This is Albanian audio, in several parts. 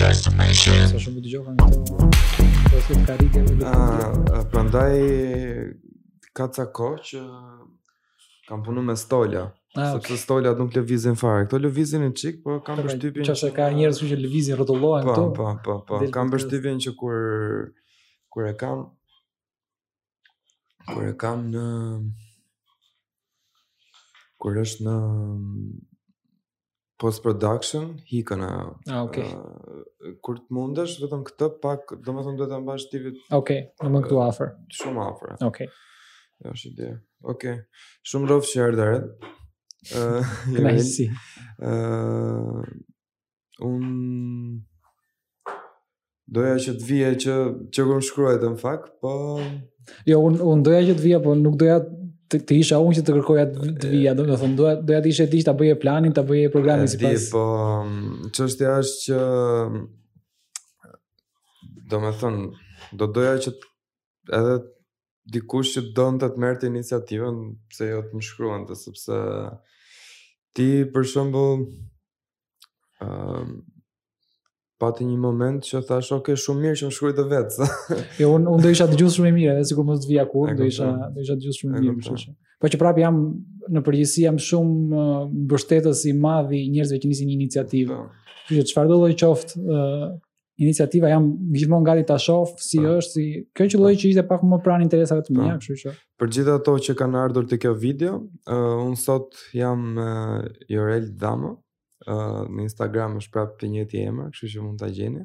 Sa shumë dëgjohen këto Për shkak të karrigeve më duket Prandaj Ka ca kohë që Kam punu me stola ah, Sepse okay. stolat nuk lëvizin fare Këto lëvizin një çik Po kam përshtypjen Ça se ka njerëz që lëvizin rrotullohen po, këto Po, po, po Kam përshtypjen që kur Kur e kam kur e kam në kur është në post production ikën ajo. Ah, okay. Uh, kur të mundesh vetëm këtë pak, domethënë duhet ta mbash ti vetë. Okay, më këtu afër. Shumë afër. Okay. Ja është ide. Okay. Shumë rrofsh që erdhe. Ëh, uh, kënaqësi. Ëh, Unë... Doja që të vije që që kur shkruajte në fakt, po... Jo, unë un doja që të vija, po nuk doja të, të isha unë që të kërkoja të vija, domethënë, doja, doja të ishe ti që ta bëje planin, ta bëje programin sipas. po, çështja është që... Domethënë, do doja që edhe dikush që donte të merrte iniciativën, pse jo të më shkruante, sepse ti për shembull um, pati një moment që thashë, ok, shumë mirë që më shkruajte vetë. jo, unë un do isha dëgjues shumë i mirë, edhe sikur mos të vija kurrë, do isha, do isha dëgjues shumë i mirë. Shumë. Po që prapë jam, në përgjithësi jam shumë uh, mbështetës i madh i njerëzve që nisin një iniciativë. Po. Kështu që çfarëdolloj qoftë, uh, iniciativa jam gjithmonë gati ta shoh si pa. është, si kjo qëlloi që ishte pak më pranë interesave të mia, kështu që. Për gjithë ata që kanë ardhur te kjo video, uh, un sot jam me, Jorel Dhamo, uh, në Instagram është prapë te i njëjti emër, kështu që mund ta gjeni.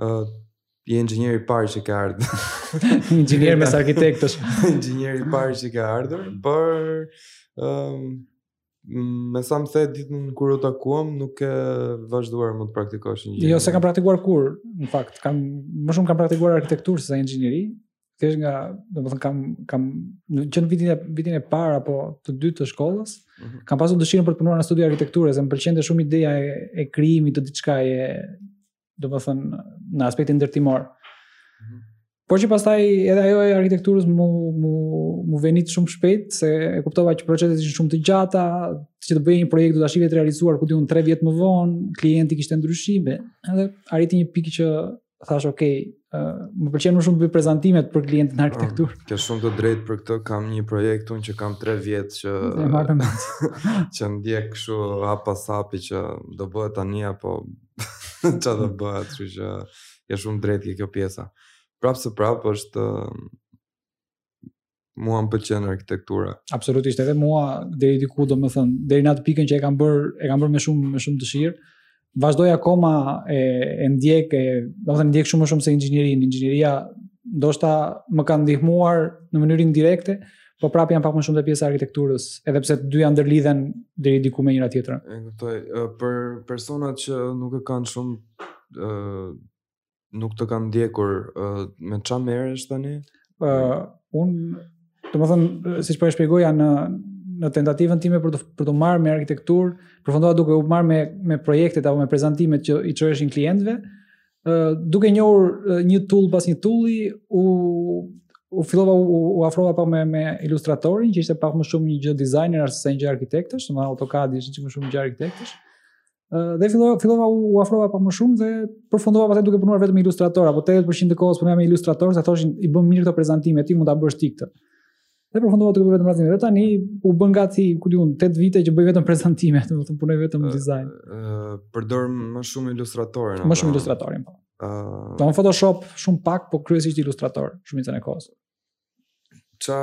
Uh, i inxhinier i parë që ka ardhur. inxhinier mes arkitektësh. inxhinieri i parë që ka ardhur, por ëm um, Me sa më the ditën kur u takuam, nuk ke vazhduar më të praktikosh inxhinieri. Jo, s'e kam praktikuar kurrë, në fakt, kam më shumë kam praktikuar arkitekturë se inxhinieri. Thjesht nga, domethënë kam kam në që në vitin e vitin e parë apo të dytë të shkollës, mm -hmm. kam pasur dëshirën për të punuar në studio arkitekture, se më pëlqente shumë ideja e, e krijimit të diçkaje domethënë në aspektin ndërtimor. Mm -hmm. Por që pastaj edhe ajo e arkitekturës m'u m'u m'u venit shumë shpejt se e kuptova që proceset ishin shumë të gjata, që të bëje një projekt do ta shihje të realizuar ku di un 3 vjet më vonë, klienti kishte ndryshime. Edhe arriti një pikë që thashë ok, uh, më pëlqen më shumë të bëj prezantimet për klientin në arkitekturë. Uh, ke shumë të drejtë për këtë, kam një projekt unë që kam 3 vjet që e ndjek kështu hap pas hapi që do bëhet tani apo Qa të bëhet, që që e shumë drejt ke kjo pjesa. Prapë së prapë është mua më pëlqen arkitektura. Absolutisht edhe mua deri diku domethënë, deri në atë pikën që e kam bërë, e kam bërë me shumë me shumë dëshirë. Vazhdoj akoma e e ndjek, e, domethënë ndjek shumë më shumë se inxhinierinë. Inxhinieria ndoshta më ka ndihmuar në mënyrë indirekte, Po prapë jam pak më shumë te pjesa e arkitekturës, edhe pse të dyja ndërlidhen deri diku me njëra tjetrën. E kuptoj. Për personat që nuk e kanë shumë ë nuk të kanë ndjekur me ça merresh tani? Ë uh, unë domethënë siç po e shpjegoja në në tentativën time për të për t'u marrë me arkitekturë, përfundova duke u marrë me me projektet apo me prezantimet që i çoheshin klientëve, duke njohur një tool pas një tooli, u u fillova u, u afrova pak me me ilustratorin që ishte pak më shumë një gjë dizajnerësh sesa një gjë arkitektësh, domethënë AutoCAD ishte më shumë gjë arkitektësh. Dhe fillova fillova u afrova pak më shumë dhe përfundova pastaj duke punuar vetëm ilustrator, apo 80% të kohës punoja me ilustrator, se thoshin i bën mirë këto prezantime, ti mund ta bësh ti këtë. Dhe përfundova duke bërë vetëm prezantime. Dhe tani u bënë gati, ku di unë, 8 vite që bëj vetëm prezantime, domethënë punoj vetëm dizajn. Ë uh, përdor më shumë ilustratorin. Më shumë ilustratorin, po. Ë uh, Domethënë Photoshop shumë pak, po kryesisht ilustrator, shumicën e kohës. Ça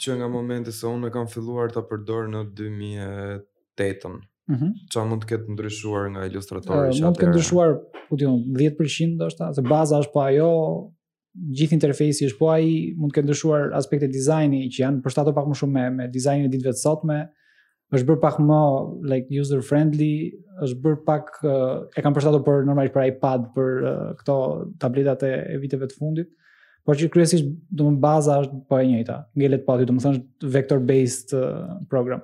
që nga momenti se unë kam filluar ta përdor në 2008-ën. Mm -hmm. Ça mund të ketë ndryshuar nga ilustratori uh, që atëherë? Mund të ketë ndryshuar, ku di unë, 10% është ta, se baza është prapë po ajo, gjithë interfejsi është po ai mund të ketë ndryshuar aspekte dizajni që janë përshtatur pak më shumë me me dizajnin e ditëve të sotme është bërë pak më like user friendly është bërë pak uh, e kanë përshtatur për normalisht për iPad për uh, këto tabletat e, e viteve të fundit por që kryesisht domethënë baza është po e njëjta ngelet prapë aty domethënë vector based uh, program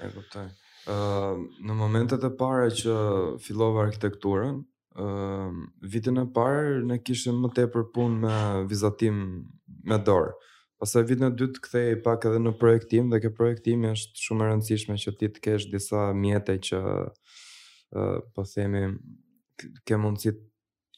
e kuptoj uh, në momentet e para që fillove arkitekturën Ëm uh, vitin e parë ne kishim më tepër punë me vizatim me dorë. Pastaj vitin e dytë kthehej pak edhe në projektim dhe kjo projektimi është shumë e rëndësishme që ti të kesh disa mjete që uh, po themi ke mundësi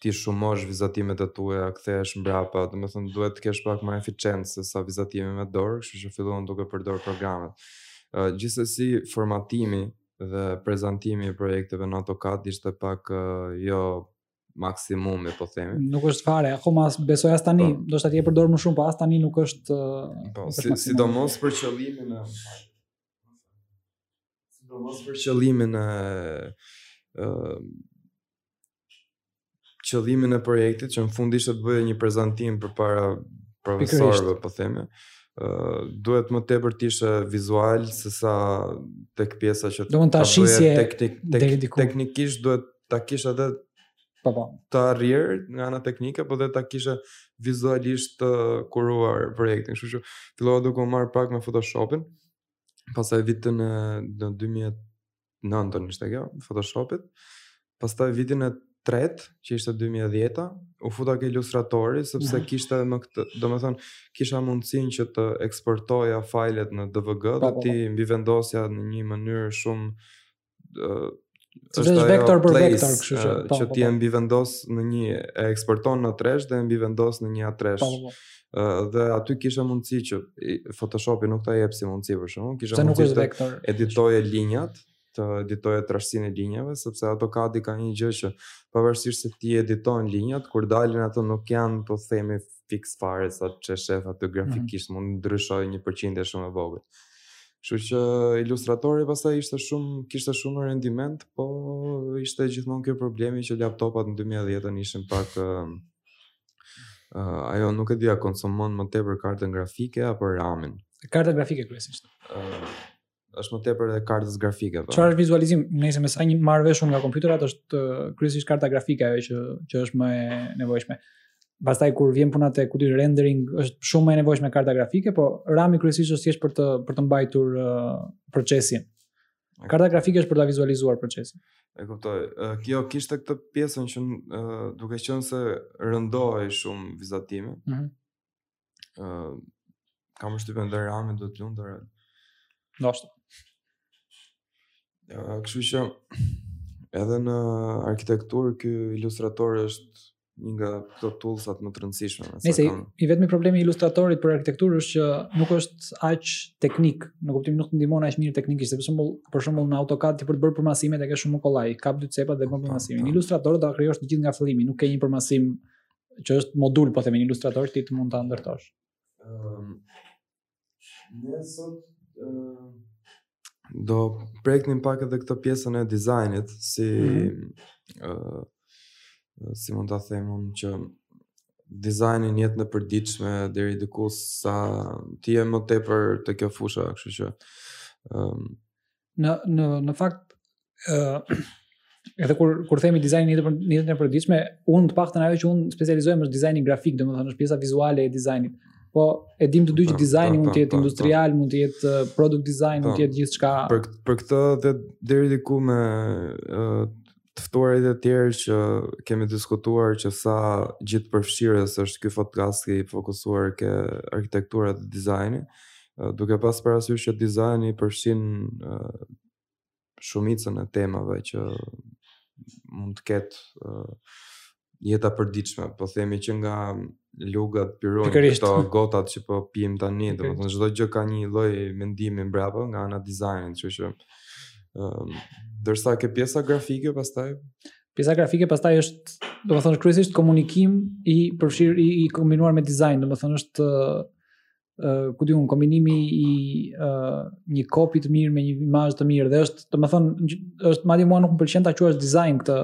t'i shumosh vizatimet e tua, kthehesh mbrapa, domethënë duhet të kesh pak më eficiencë se sa vizatimi me dorë, kështu që fillon duke përdor programet. Uh, gjithsesi formatimi dhe prezantimi i projekteve në AutoCAD ishte pak jo maksimumi po themi. Nuk është fare, akoma s'besoj as tani, po. ndoshta ti e përdor më shumë, po as tani nuk është po, si, sidomos për qëllimin e sidomos për qëllimin e ë qëllimin e projektit që në fund ishte të bëje një prezantim përpara profesorëve, po themi. Uh, duhet më tepër të ishe vizual se sa tek pjesa që do të shisje teknik tek, teknikisht duhet ta kishe dhe po po të arrirë nga ana teknike po dhe ta kishe vizualisht të kuruar projektin kështu që fillova duke u marrë pak me photoshopin pastaj vitin 2000 nëntën ishte kjo, Photoshopit. Pastaj vitin e tretë, që ishte 2010-a, u futa ke ilustratori, sepse mhm. kishte edhe më këtë, domethënë, kisha mundësin që të eksportoja fajlet në DVG dhe po, po, t'i po. mbivendosja në një mënyrë shumë uh, është ajo vektor për place, vektor, kështu që, uh, që ti e mbivendos në një, e eksporton në A3 dhe e mbivendos në një A3. dhe aty kishe mundësi që Photoshopi nuk ta jep si mundësi për shkakun, kishe mundësi të editoje linjat, të editoje trashësinë e linjave, sepse AutoCAD ka një gjë që pavarësisht se ti editon linjat, kur dalin ato nuk janë po themi fiks fare sa ç'e shef aty mhm. grafikisht, mm -hmm. mund të ndryshojë një përqindje shumë e vogël. Kështu që ilustratori pastaj ishte shumë kishte shumë rendiment, po ishte gjithmonë ky problemi që laptopat në 2010-ën ishin pak Uh, ajo nuk e di a konsumon më tepër kartën grafike apo ramin? Kartën grafike kryesisht. Uh, është më tepër e kartës grafike. Po. Çfarë është vizualizim? Nëse me sa unë marr vesh nga kompjuterat është kryesisht karta grafike ajo që që është më e nevojshme. Pastaj kur vjen puna te ky rendering është shumë më e nevojshme karta grafike, po rami kryesisht është thjesht për të për të mbajtur uh, procesin. Karta grafike është për ta vizualizuar procesin. E kuptoj. Kjo kishte këtë pjesën që duke qenë se rëndohej shumë vizatimi. Ëh. Mm -hmm. Kam përshtypjen dhe rami do të lëmë dorë. Ndoshta. Ja, kështu që edhe në arkitekturë ky ilustrator është një nga këto toolsat më të rëndësishme. Nëse i vetmi problemi i ilustratorit për arkitekturë është që nuk është aq teknik, në kuptimin nuk të ndihmon aq mirë teknikisht, sepse shumë për shembull në AutoCAD ti për të bërë përmasimet e ke shumë kollaj, kap dy cepa dhe bën përmasimin. Në ilustrator do ta krijosh të gjithë nga fillimi, nuk ke një përmasim që është modul, po themi, në ilustrator ti të mund ta ndërtosh. Ëm ehm, Ne sot do preknim pak edhe këtë pjesën e dizajnit si mm -hmm. uh, si mund ta them unë që dizajni në jetën e përditshme deri diku sa ti je më tepër te kjo fusha, kështu që ëm um, në në në fakt ë uh, edhe kur kur themi dizajni në jetën e përditshme, unë të paktën ajo që unë specializohem është dizajni grafik, domethënë është pjesa vizuale e dizajnit. Po e dim të dy që po, dizajni po, mund të po, jetë industrial, mund të jetë uh, product design, mund të jetë gjithçka. Për për këtë dhe deri diku me uh, të ftuarit e tjerë që kemi diskutuar që sa gjithëpërfshirës është ky podcast i fokusuar ke arkitektura dhe dizajni, duke pas parasysh që dizajni përfshin shumicën e temave që mund të ketë jeta e përditshme, po themi që nga lugat, pirunj, Pikërisht. këto gotat që po pijmë tani, Pikërisht. domethënë çdo gjë ka një lloj mendimi mbrapa nga ana e dizajnit, kështu që ëm ndërsa te pjesa grafike pastaj Pjesa grafike pastaj është, domethënë është kryesisht komunikim i përfshirë i, i kombinuar me dizajn, domethënë është ë, uh, ku di unë kombinimi i uh, një kopi të mirë me një imazh të mirë dhe është domethënë është madje mua nuk më pëlqen ta quash design këtë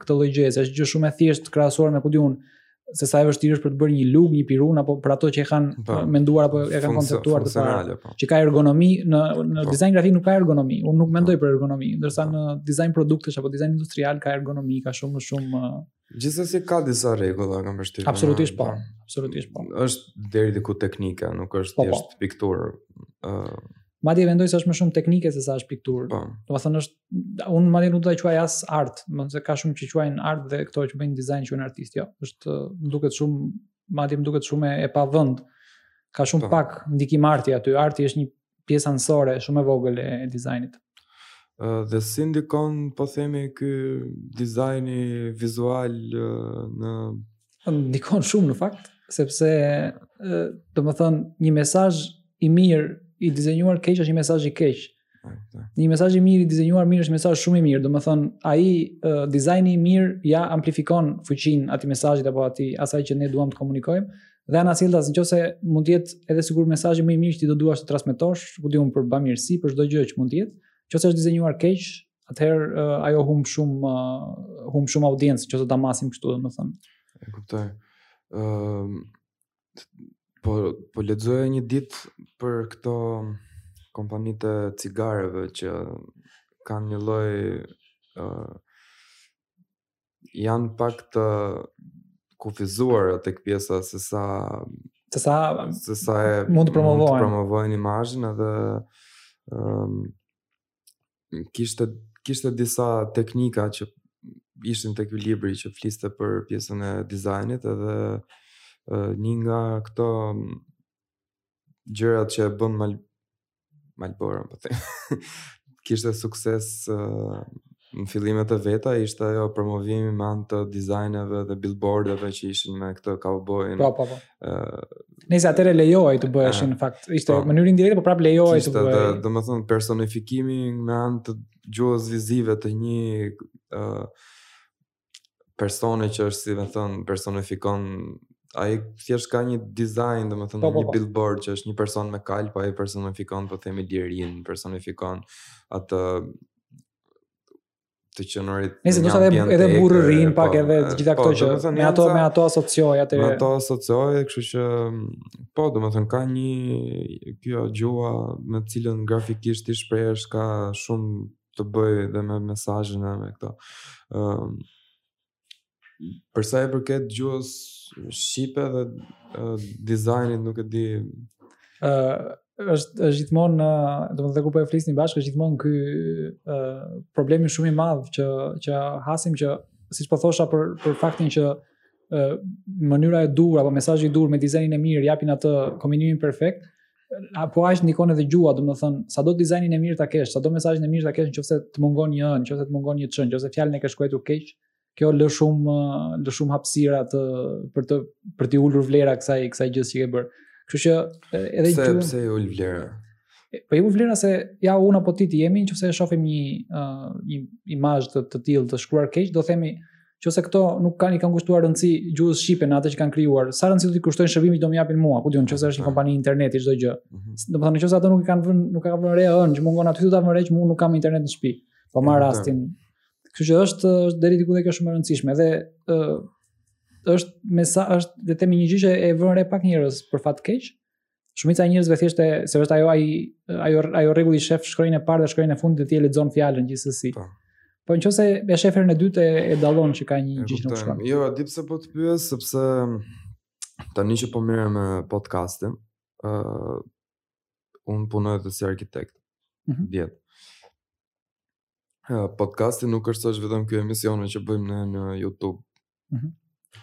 këtë lloj gjëje, është gjë shumë e thjeshtë krahasuar me ku di unë se sa e vështirë është për të bërë një lugë, një pirun apo për ato që e kanë po, menduar apo e kanë konceptuar të parë. Po. Që ka ergonomi në në po. dizajn grafik nuk ka ergonomi. Unë nuk mendoj po. për ergonomi, ndërsa në dizajn produktesh apo dizajn industrial ka ergonomi, ka shumë më shumë uh, Gjithsesi ka disa rregulla nga vështirë. Absolutisht po. Absolutisht po. Është deri diku teknike, nuk është po, po. thjesht po. pikturë. Ëh. Uh... Madje mendoj se është më shumë teknike se sa është pikturë. Po. Domethënë është unë madje nuk do ta quaj as art, se ka shumë që quajnë art dhe këto që bëjnë dizajn quajnë artist, jo. Është më duket shumë madje më duket shumë e pavend. Ka shumë po. pak ndikim arti aty. Arti është një pjesë anësore shumë e vogël e dizajnit. Dhe si ndikon, po themi, ky dizajni vizual në... Ndikon shumë në fakt, sepse, domethënë, një mesazh i mirë i dizenjuar keq është një mesazh i keq. Një mesazh i mirë i dizenjuar mirë është një mesazh shumë i mirë, domethënë, ai uh, dizajni i mirë ja amplifikon fuqinë atij mesazhit apo atij asaj që ne duam të komunikojmë, Dhe anasjelltas, në qoftë se mund të jetë edhe sikur mesazhi më i mirë që ti do duash të transmetosh, ku di unë për bamirësi, për çdo gjë që mund të jetë, qoftë se është dizenjuar keq, atëherë uh, ajo humb shumë uh, humb shumë audiencë, qoftë se ta masim kështu, domethënë. E kuptoj. Ëm ehm, uh, po po lexoja një ditë për këto kompanitë e cigareve që kanë një lloj uh, janë pak të kufizuara tek pjesa se sa se sa se sa e mund të promovojnë mund të promovojnë imazhin edhe um, kishte kishte disa teknika që ishin tek libri që fliste për pjesën e dizajnit edhe uh, një nga këto gjërat që e bën mal Malboro, po them. Kishte sukses uh, në fillimet e veta, ishte ajo promovimi me anë të dizajneve dhe billboardeve që ishin me këtë cowboy. Po, po, po. Uh, Nëse atëherë lejohej të bëhesh në fakt, ishte po, mënyrë indirekte, por prapë lejohej të bëhej. Ishte, domethënë personifikimi me anë të gjuhës vizive të një uh, personi që është si me thënë personifikon ai thjesht ka një dizajn domethënë po, po, një po. billboard që është një person me kalë po ai personifikon po themi lirinë personifikon atë të qenurit nëse do ti edhe edhe burrërinë pak po, edhe të gjitha këto që me ato me ato asocioj atë me ato e asocioj kështu që po domethënë ka një kjo gjuha me të cilën grafikisht ti shprehesh ka shumë të bëjë dhe me mesazhin e me këto. Ëm për sa i përket gjuhës shqipe dhe uh, dizajnit nuk e di ë uh, është është gjithmonë ë domethënë kur po e flisnim bashkë është gjithmonë ky ë problemi shumë i madh që që hasim që siç po thosha për për faktin që ë mënyra e duhur apo mesazhi i duhur me dizajnin e mirë japin atë kombinimin perfekt po aq ndikon edhe gjuha, domethënë, sado dizajnin e mirë ta kesh, sado mesazhin e mirë ta kesh në qoftë se të mungon një ë, në qoftë se të mungon një ç, në qoftë se fjalën e ke shkruajtur keq, kjo lë shumë lë shumë hapësira të për të për t'i ulur vlera kësaj kësaj gjëje që ke bërë. Kështu që edhe gjuha. Sepse pse ul vlera? Po i ul vlera se ja unë apo ti të jemi, në qoftë se shohim një uh, një imazh të të tillë të shkruar keq, do themi Në qoftë se këto nuk kanë i kanë kushtuar rëndësi gjuhës shqipe në atë që kanë krijuar. Sa rëndësi do t'i kushtojnë shërbimit që do më japin mua, ku di unë nëse është një kompani interneti çdo gjë. Mhm. Domethënë nëse ato nuk i kanë vënë nuk kanë vënë re ë-në që mungon aty do ta vënë re që unë nuk kam internet në shtëpi. Po marr rastin. Kështu që është është deri diku dhe kjo shumë e rëndësishme dhe ë është me sa është le të themi një gjë që e vënë re pak njerëz për fat keq. Shumica e njerëzve thjesht e se është ajo ai ajo ajo rregulli sheh shkronjën e parë dhe shkronjën e fundit dhe ti e lexon fjalën gjithsesi. Po. Po në qoftë se e sheh herën e dytë e, e dallon që ka një gjë që nuk shkon. Jo, di pse po të pyes, sepse tani që po merrem me podcastin, uh, unë punoj edhe si arkitekt, mm -hmm. vjetë. Uh, podcasti nuk është është vetëm këto emisione që bëjmë në, në Youtube, mm -hmm.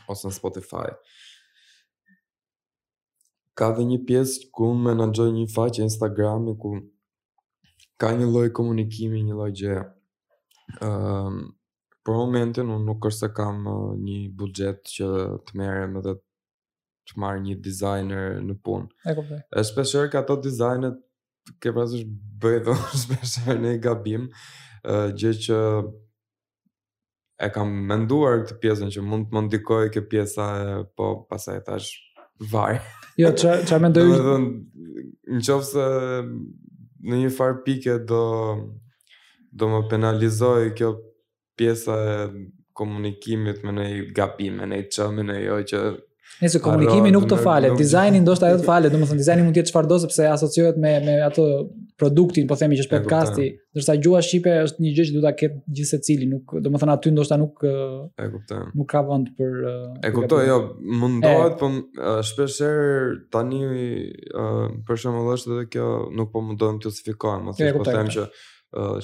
ose në Spotify. ka dhe një pjesë ku unë menaxhoj një faqe Instagrami ku ka një lloj komunikimi, një lloj gjë. Ëm um, për momentin unë nuk është se kam uh, një buxhet që të merrem edhe të marr një designer në punë. E kuptoj. Shpeshherë këto dizajnet ke parasysh i bëj dhe unë, shpeshherë ndonjë gabim, uh, gjë që e kam menduar këtë pjesën që mund të më ndikojë kjo pjesa e po pastaj tash varet. Jo, ç'a ç'a mendoj? Domethënë nëse në një farë pike do do më penalizojë kjo pjesa e komunikimit me ndonjë gabim, me një qëmë, me një jo që Nëse komunikimi nuk të falet, dizajni ndoshta ajo të falet, domethënë dizajni mund të jetë çfarëdo sepse asociohet me me atë produktin, po themi që është podcasti, ndërsa gjuha shqipe është një gjë që duhet ta ketë gjithsecili, nuk domethënë aty ndoshta nuk e kuptoj. Nuk ka vend për E kuptoj, jo, mundohet, po shpesh herë tani për shembull është edhe kjo nuk po mundohem të justifikohem, thjesht po them që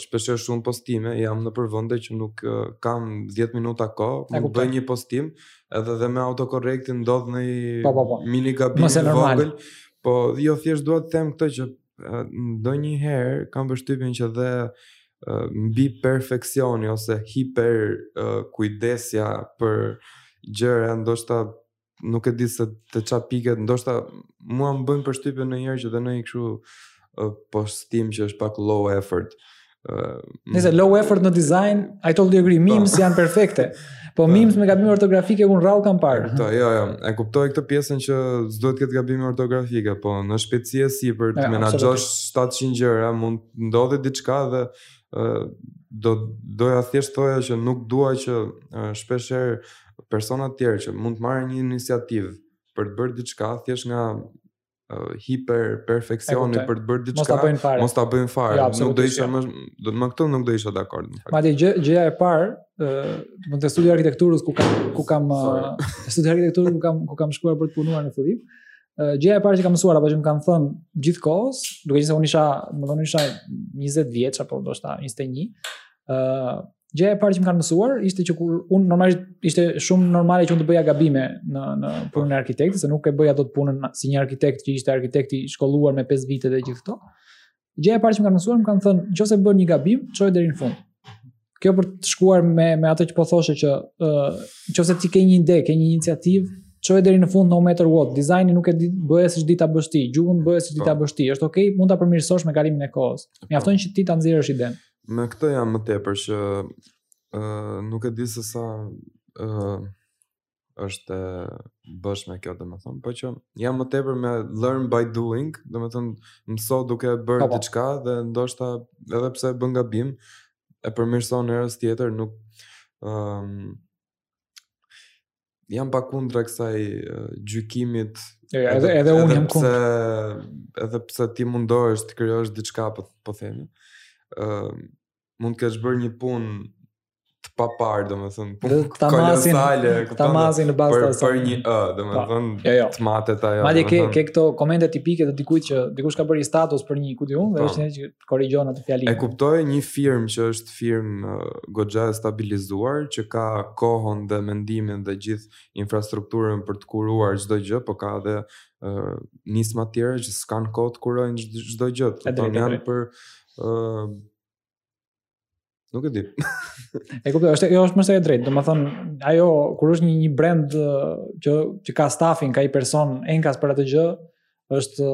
shpeshherë shumë postime, jam nëpër vende që nuk kam 10 minuta kohë, unë bëj një postim, edhe dhe me autokorrektin ndodh ndonjë po, po, po. mini gabim i vogël, po jo thjesht dua të them këtë që ndonjëherë kam përshtypjen që dhe mbiperfeksioni ose hiperkujdesja për gjëra ndoshta nuk e di se te ça pike, ndoshta mua më bën përshtypje ndonjëherë që dhe ndonjë kështu uh, postim që është pak low effort. Uh, Nëse low effort në design, I totally agree, memes po. janë perfekte. Po memes me gabime ortografike unë rrallë kam parë. Po, jo, jo, e kuptoj këtë pjesën që s'duhet të ketë gabime ortografike, po në shpejtësi e sipër të menaxhosh 700 gjëra, mund të ndodhë diçka dhe do doja thjesht thoja që nuk dua që shpesh herë persona të tjerë që mund të marrin një iniciativë për të bërë diçka thjesht nga uh, hiperperfeksioni për të bërë diçka mos ta bëjnë fare mos ta bëjnë fare ja, nuk do isha më domethënë këtu nuk do isha dakord më fal madje gjë gjëja e parë uh, te studio e arkitekturës ku kam ku kam uh, studioj arkitekturën ku kam ku kam shkuar për të punuar në fillim uh, gjëja e parë që kam mësuar apo që më kanë thënë gjithkohës duke qenë se unë isha domethënë isha 20 vjeç apo ndoshta 21 Uh, Gjëja e parë që më kanë mësuar ishte që kur unë normalisht ishte shumë normale që unë të bëja gabime në në punën e arkitektit, se nuk e bëja dot punën si një arkitekt që ishte arkitekt i shkolluar me 5 vite dhe gjithë këto. Gjëja e parë që më kanë mësuar më kanë thënë, nëse bën një gabim, çoje deri në fund. Kjo për të shkuar me me atë që po thoshe që ë uh, nëse ti ke një ide, ke një iniciativë, çoje deri në fund no matter what. Dizajni nuk e di bëje siç di ta bësh ti, gjuhën bëje siç di ta po. bësh ti. Është okay, mund ta përmirësosh me kalimin e kohës. Po. Mjafton që ti ta nxjerrësh idenë. Me këtë jam më tepër që uh, nuk e di se sa uh, është e bëshme kjo, domethënë, po që jam më tepër me learn by doing, domethënë, mëso duke bërë diçka, dhe ndoshta edhe pse e bën gabim, e përmirëson herës tjetër, nuk... Um, jam pak kundra kësaj gjykimit. Edhe, edhe, edhe unë jam kundra. Edhe pse ti mundohesh të krijosh diçka po po themi. Ë uh, mund të kesh bërë një punë të papar, do më thënë, punë kolosale, ta masin, ta masin në bazë të asaj. Për një ë, do më thënë, jo, jo. të matet ajo. Madje ke, ke këto komente tipike të dikujt që dikush ka bërë status për një, ku di unë, dhe po. është një që korrigjon atë fjalinë. E kuptoj një firmë që është firmë goxha e stabilizuar, që ka kohën dhe mendimin dhe gjithë infrastrukturën për të kuruar çdo gjë, po ka edhe uh, nisma të tjera që s'kan kohë të kurojnë çdo gjë. Po janë për uh, Nuk e di. e kuptoj, është jo është më se e drejtë. Domethënë, ajo kur është një një brand që që ka stafin, ka një person enkas për atë gjë, është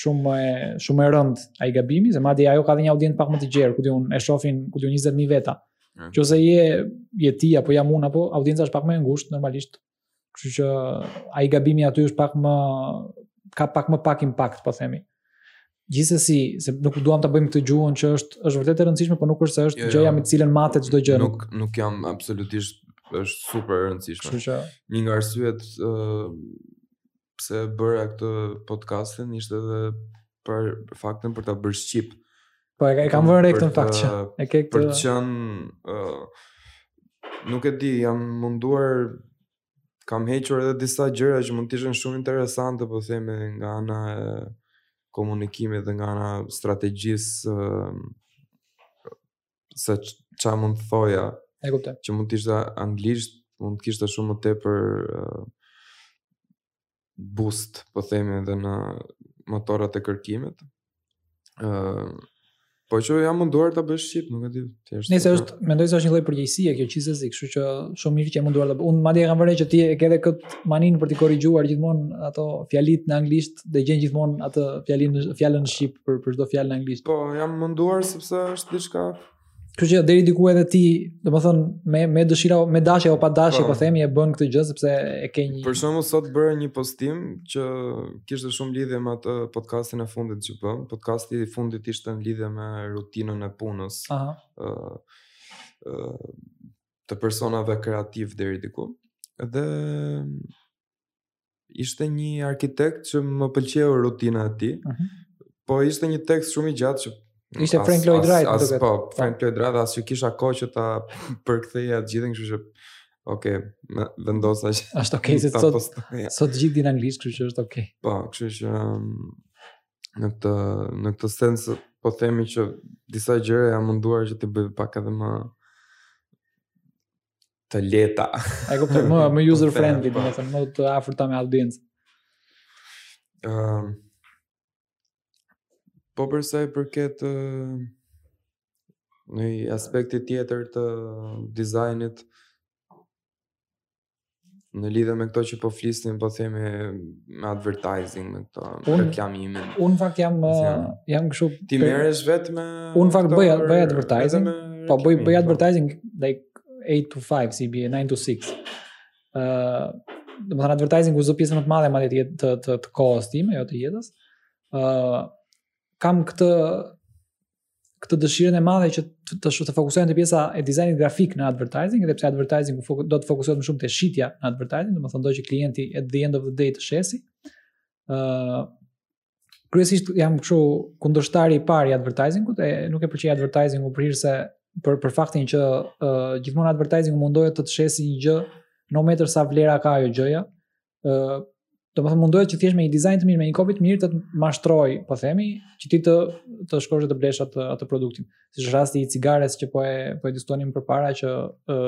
shumë e shumë e rënd ai gabimi, se madje ajo ka dhe një audiencë pak më të gjerë, ku di unë e shohin, ku di unë 20000 veta. Qoftë se je je ti apo jam unë apo audienca është pak më e ngushtë normalisht, Kështu që ai gabimi aty është pak më ka pak më pak impakt, po themi. Gjithsesi, se nuk duam ta bëjmë këtë gjuhën që është është vërtet e rëndësishme, por nuk është se është jo, jo. gjëja jo, me të cilën matet çdo gjë. Nuk nuk jam absolutisht është super e rëndësishme. Kështu që një nga arsyet ë uh, pse e bëra këtë podcastin ishte edhe për faktin për ta bërë shqip. Po e, e kam vënë re këtë fakt që e ke këtë për të qenë uh, nuk e di, jam munduar kam hequr edhe disa gjëra që mund të ishin shumë interesante, po themi nga ana e komunikimit dhe nga ana strategjisë uh, se ç'a mund të thoja. E kuptoj. Që mund të ishte anglisht, mund të kishte shumë më tepër uh, boost, po themi edhe në motorat e kërkimit. ë uh, Po që jam munduar ta bëj shqip, nuk e di, thjesht. Nëse është, mendoj se është një lloj përgjegjësie kjo gjithsesi, kështu që shumë mirë që je munduar ta bësh. Unë madje e kam vënë re që ti e ke edhe kët manin për t'i korrigjuar gjithmonë ato fjalit në anglisht dhe gjen gjithmonë atë fjalën fjalën në shqip për për çdo fjalë në anglisht. Po, jam munduar sepse është diçka. Kështu që deri diku edhe ti, domethënë me me dëshira, me dashje apo pa dashje, po themi e bën këtë gjë sepse e ke një Për shembull sot bëra një postim që kishte shumë lidhje me atë podcastin e fundit që bëmë. Podcasti i fundit ishte në lidhje me rutinën e punës. Aha. ë uh, të personave kreativ deri diku. Dhe Ishte një arkitekt që më pëlqeu rutina e tij. Mhm. Po ishte një tekst shumë i gjatë që Ishte Frank Lloyd Wright as, as, po, po, Frank Lloyd Wright as që kisha kohë që ta përktheja të gjithën, kështu që ok, vendosa që është ok se sot sot të gjithë din anglisht, kështu që është ok. Po, kështu që um, në këtë në këtë sens po themi që disa gjëra jam munduar që t'i bëj pak edhe më të lehta. E kuptoj, më më user friendly, po. do të thënë, më të afërta me audiencë. Ëm ehm, um, Po për sa i përket uh, në aspekti tjetër të dizajnit, Në lidhe me këto që po flisnim, po themi me advertising, me këto reklamimin. Unë fakt jam, jam, jam këshu... Ti merresh vetë me... Unë fakt bëj, bëj advertising, po bëj, bëj po. advertising, like 8 to 5, si bje, 9 to 6. Uh, dhe domethënë advertising zë pjesën më të madhe, madje të, të, të, të kohës time, jo të jetës. Uh, kam këtë këtë dëshirën e madhe që të të, të fokusohem te pjesa e dizajnit grafik në advertising, edhe pse advertising do të fokusohet më shumë te shitja në advertising, domethënë do që klienti at the end of the day të shesi. ë uh, Kryesisht jam kështu kundërshtari i parë i advertisingut, e nuk e pëlqej advertisingun për arsye, për për faktin që uh, gjithmonë advertisingu mundohet të të shesi një gjë no matter sa vlera ka ajo gjëja, ë domethënë mundohet që thjesht me një dizajn të mirë, me një copy të mirë të mashtroj, po themi, që ti të të shkosh të blesh atë atë produktin. Siç është rasti i cigares që po e po e diskutonim përpara që ë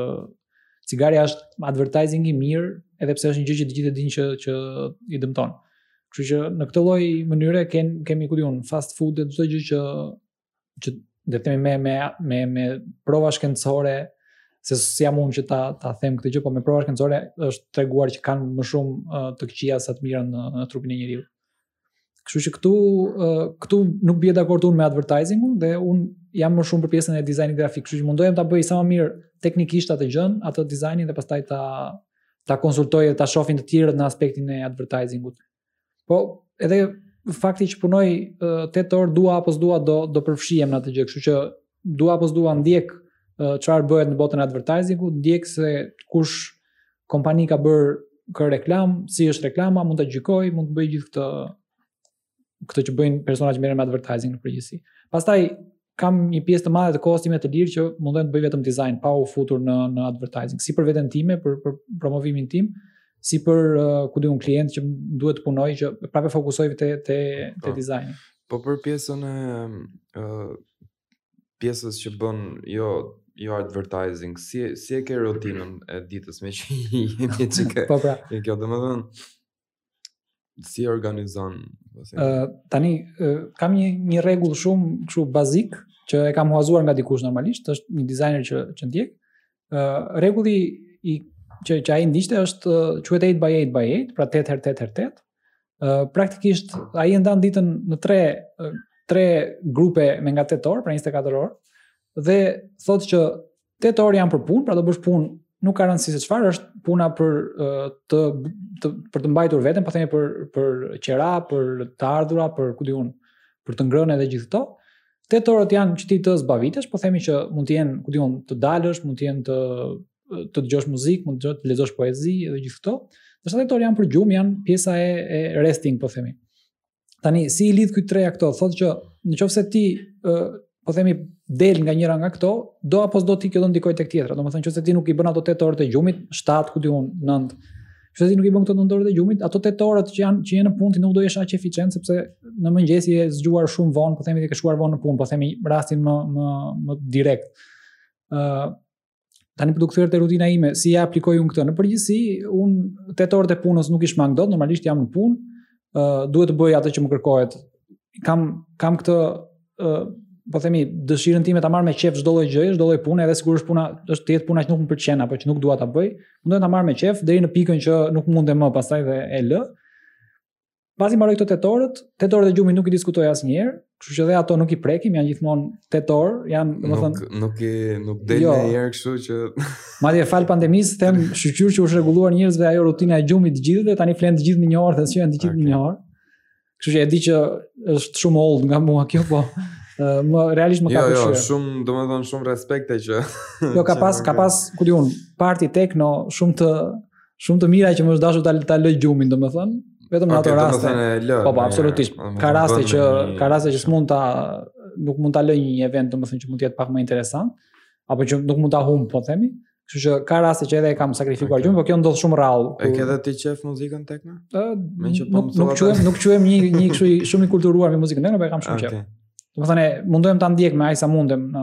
cigaria është advertising i mirë, edhe pse është një gjë që të gjithë e dinë që që i dëmton. Kështu që në këtë lloj mënyre kem kemi ku di unë fast food dhe çdo gjë që që do themi me, me, me, me prova shkencore, se s'jam unë që ta, ta them këtë gjë, po me prova shkencore është treguar që kanë më shumë uh, të këqija sa të mira në, në trupin e njeriu. Kështu që këtu uh, këtu nuk bie dakord unë me advertisingun dhe unë jam më shumë për pjesën e dizajnit grafik, kështu që mundohem ta bëj sa më mirë teknikisht atë gjën, atë dizajnin dhe pastaj ta ta konsultoj dhe ta shohin të tjerët në aspektin e advertisingut. Po, edhe fakti që punoj 8 orë dua apo s'dua do do përfshihem në atë gjë, kështu që dua apo s'dua ndjek çfarë bëhet në botën e advertisingut, ndjek se kush kompani ka bërë kë reklamë, si është reklama, mund ta gjykoj, mund të bëj gjithë këtë këtë që bëjnë persona që merren me advertising në përgjithësi. Pastaj kam një pjesë të madhe të kohës time të lirë që mundohem të bëj vetëm design pa u futur në në advertising, si për veten time, për për promovimin tim, si për uh, ku di unë klientë që duhet të punoj që prapë fokusohem te te te po. dizajni. Po për pjesën e uh, pjesës që bën jo jo advertising, si si e ke rutinën e ditës meqë jemi çike. Po pra. Kjo domethënë si organizon uh, tani uh, kam një një rregull shumë kështu bazik që e kam huazuar nga dikush normalisht është një dizajner që që ndjek uh, rregulli i që që ai ndiqte është quhet 8 by 8 by 8 pra 8 herë 8 herë 8 uh, praktikisht ai e ndan ditën në tre tre grupe me nga 8 orë pra 24 orë dhe thotë që 8 orë janë për punë, pra do bësh punë nuk ka rëndësi se çfarë është puna për të, të për të mbajtur veten, po themi për për qera, për të ardhura, për ku di unë, për të ngrënë edhe gjithë këto. Tetë orët janë që ti të zbavitesh, po themi që mund të jenë, ku di unë, të dalësh, mund të jenë të të dëgjosh muzikë, mund të lexosh poezi edhe gjithë këto. Dhe tetë orë janë për gjumë, janë pjesa e, e resting, po themi. Tani, si i lidh ky të treja këto, thotë që në qofë se ti, po themi, del nga njëra nga këto, do apo s'do ti kjo do ndikojë tek tjetra. Domethënë, qoftë se ti nuk i bën ato 8 orët e gjumit, 7, ku di unë, 9, qoftë se ti nuk i bën këto 9 orët e gjumit, ato 8 orët që janë, që janë në punë, ti nuk do jesh aq eficient, sepse në mëngjes je zgjuar shumë vonë, po themi, ti ke shkuar vonë në punë, po themi, rastin më, më, më direkt. Uh, Tani për t'u kthyer te rutina ime, si e aplikoj unë këtë? Në përgjithësi, unë tetë orët e punës nuk i shmang dot, normalisht jam në punë, ë uh, duhet të bëj atë që më kërkohet. Kam kam këtë ë uh, po themi dëshirën time ta marr me qejf çdo lloj gjëje, çdo lloj pune, edhe sikur puna është të jetë puna që nuk më pëlqen apo që nuk dua ta bëj, mundohem ta marr me qejf deri në pikën që nuk mundem më pastaj dhe e lë. Pasi mbaroj këto tetë orët, tetë orët e gjumit nuk i diskutoj asnjëherë, kështu që dhe ato nuk i prekim, janë gjithmonë tetë orë, janë, domethënë, nuk nuk i nuk del jo. në herë kështu që Madje falë pandemisë them shyqyr që u rregullua njerëzve ajo rutina e gjumit të gjithëve, tani flenë të gjithë në një orë, zgjohen të gjithë në një orë. Kështu që e di që është shumë old nga mua kjo, po më realisht më ka jo, jo pëlqyer. Jo, jo, shumë, domethënë shumë respekt që Jo, ka pas, ka pas, ku di unë, parti tekno shumë të Shumë të mira që më është dashur ta ta lë gjumin, domethënë, vetëm në ato raste. Po, po, absolutisht. Ka raste që ka raste që s'mund ta nuk mund ta lë një event, domethënë që mund të jetë pak më interesant, apo që nuk mund ta humb, po themi. Kështu që ka raste që edhe e kam sakrifikuar okay. gjumin, por kjo ndodh shumë rrallë. E ke edhe ti qef muzikën tekno? Ë, meqë po nuk quhem, nuk quhem një një kështu i shumë i kulturuar me muzikën tekno, por e kam shumë qef. Okay. Do të thënë, mundohem ta ndjek me aq sa mundem në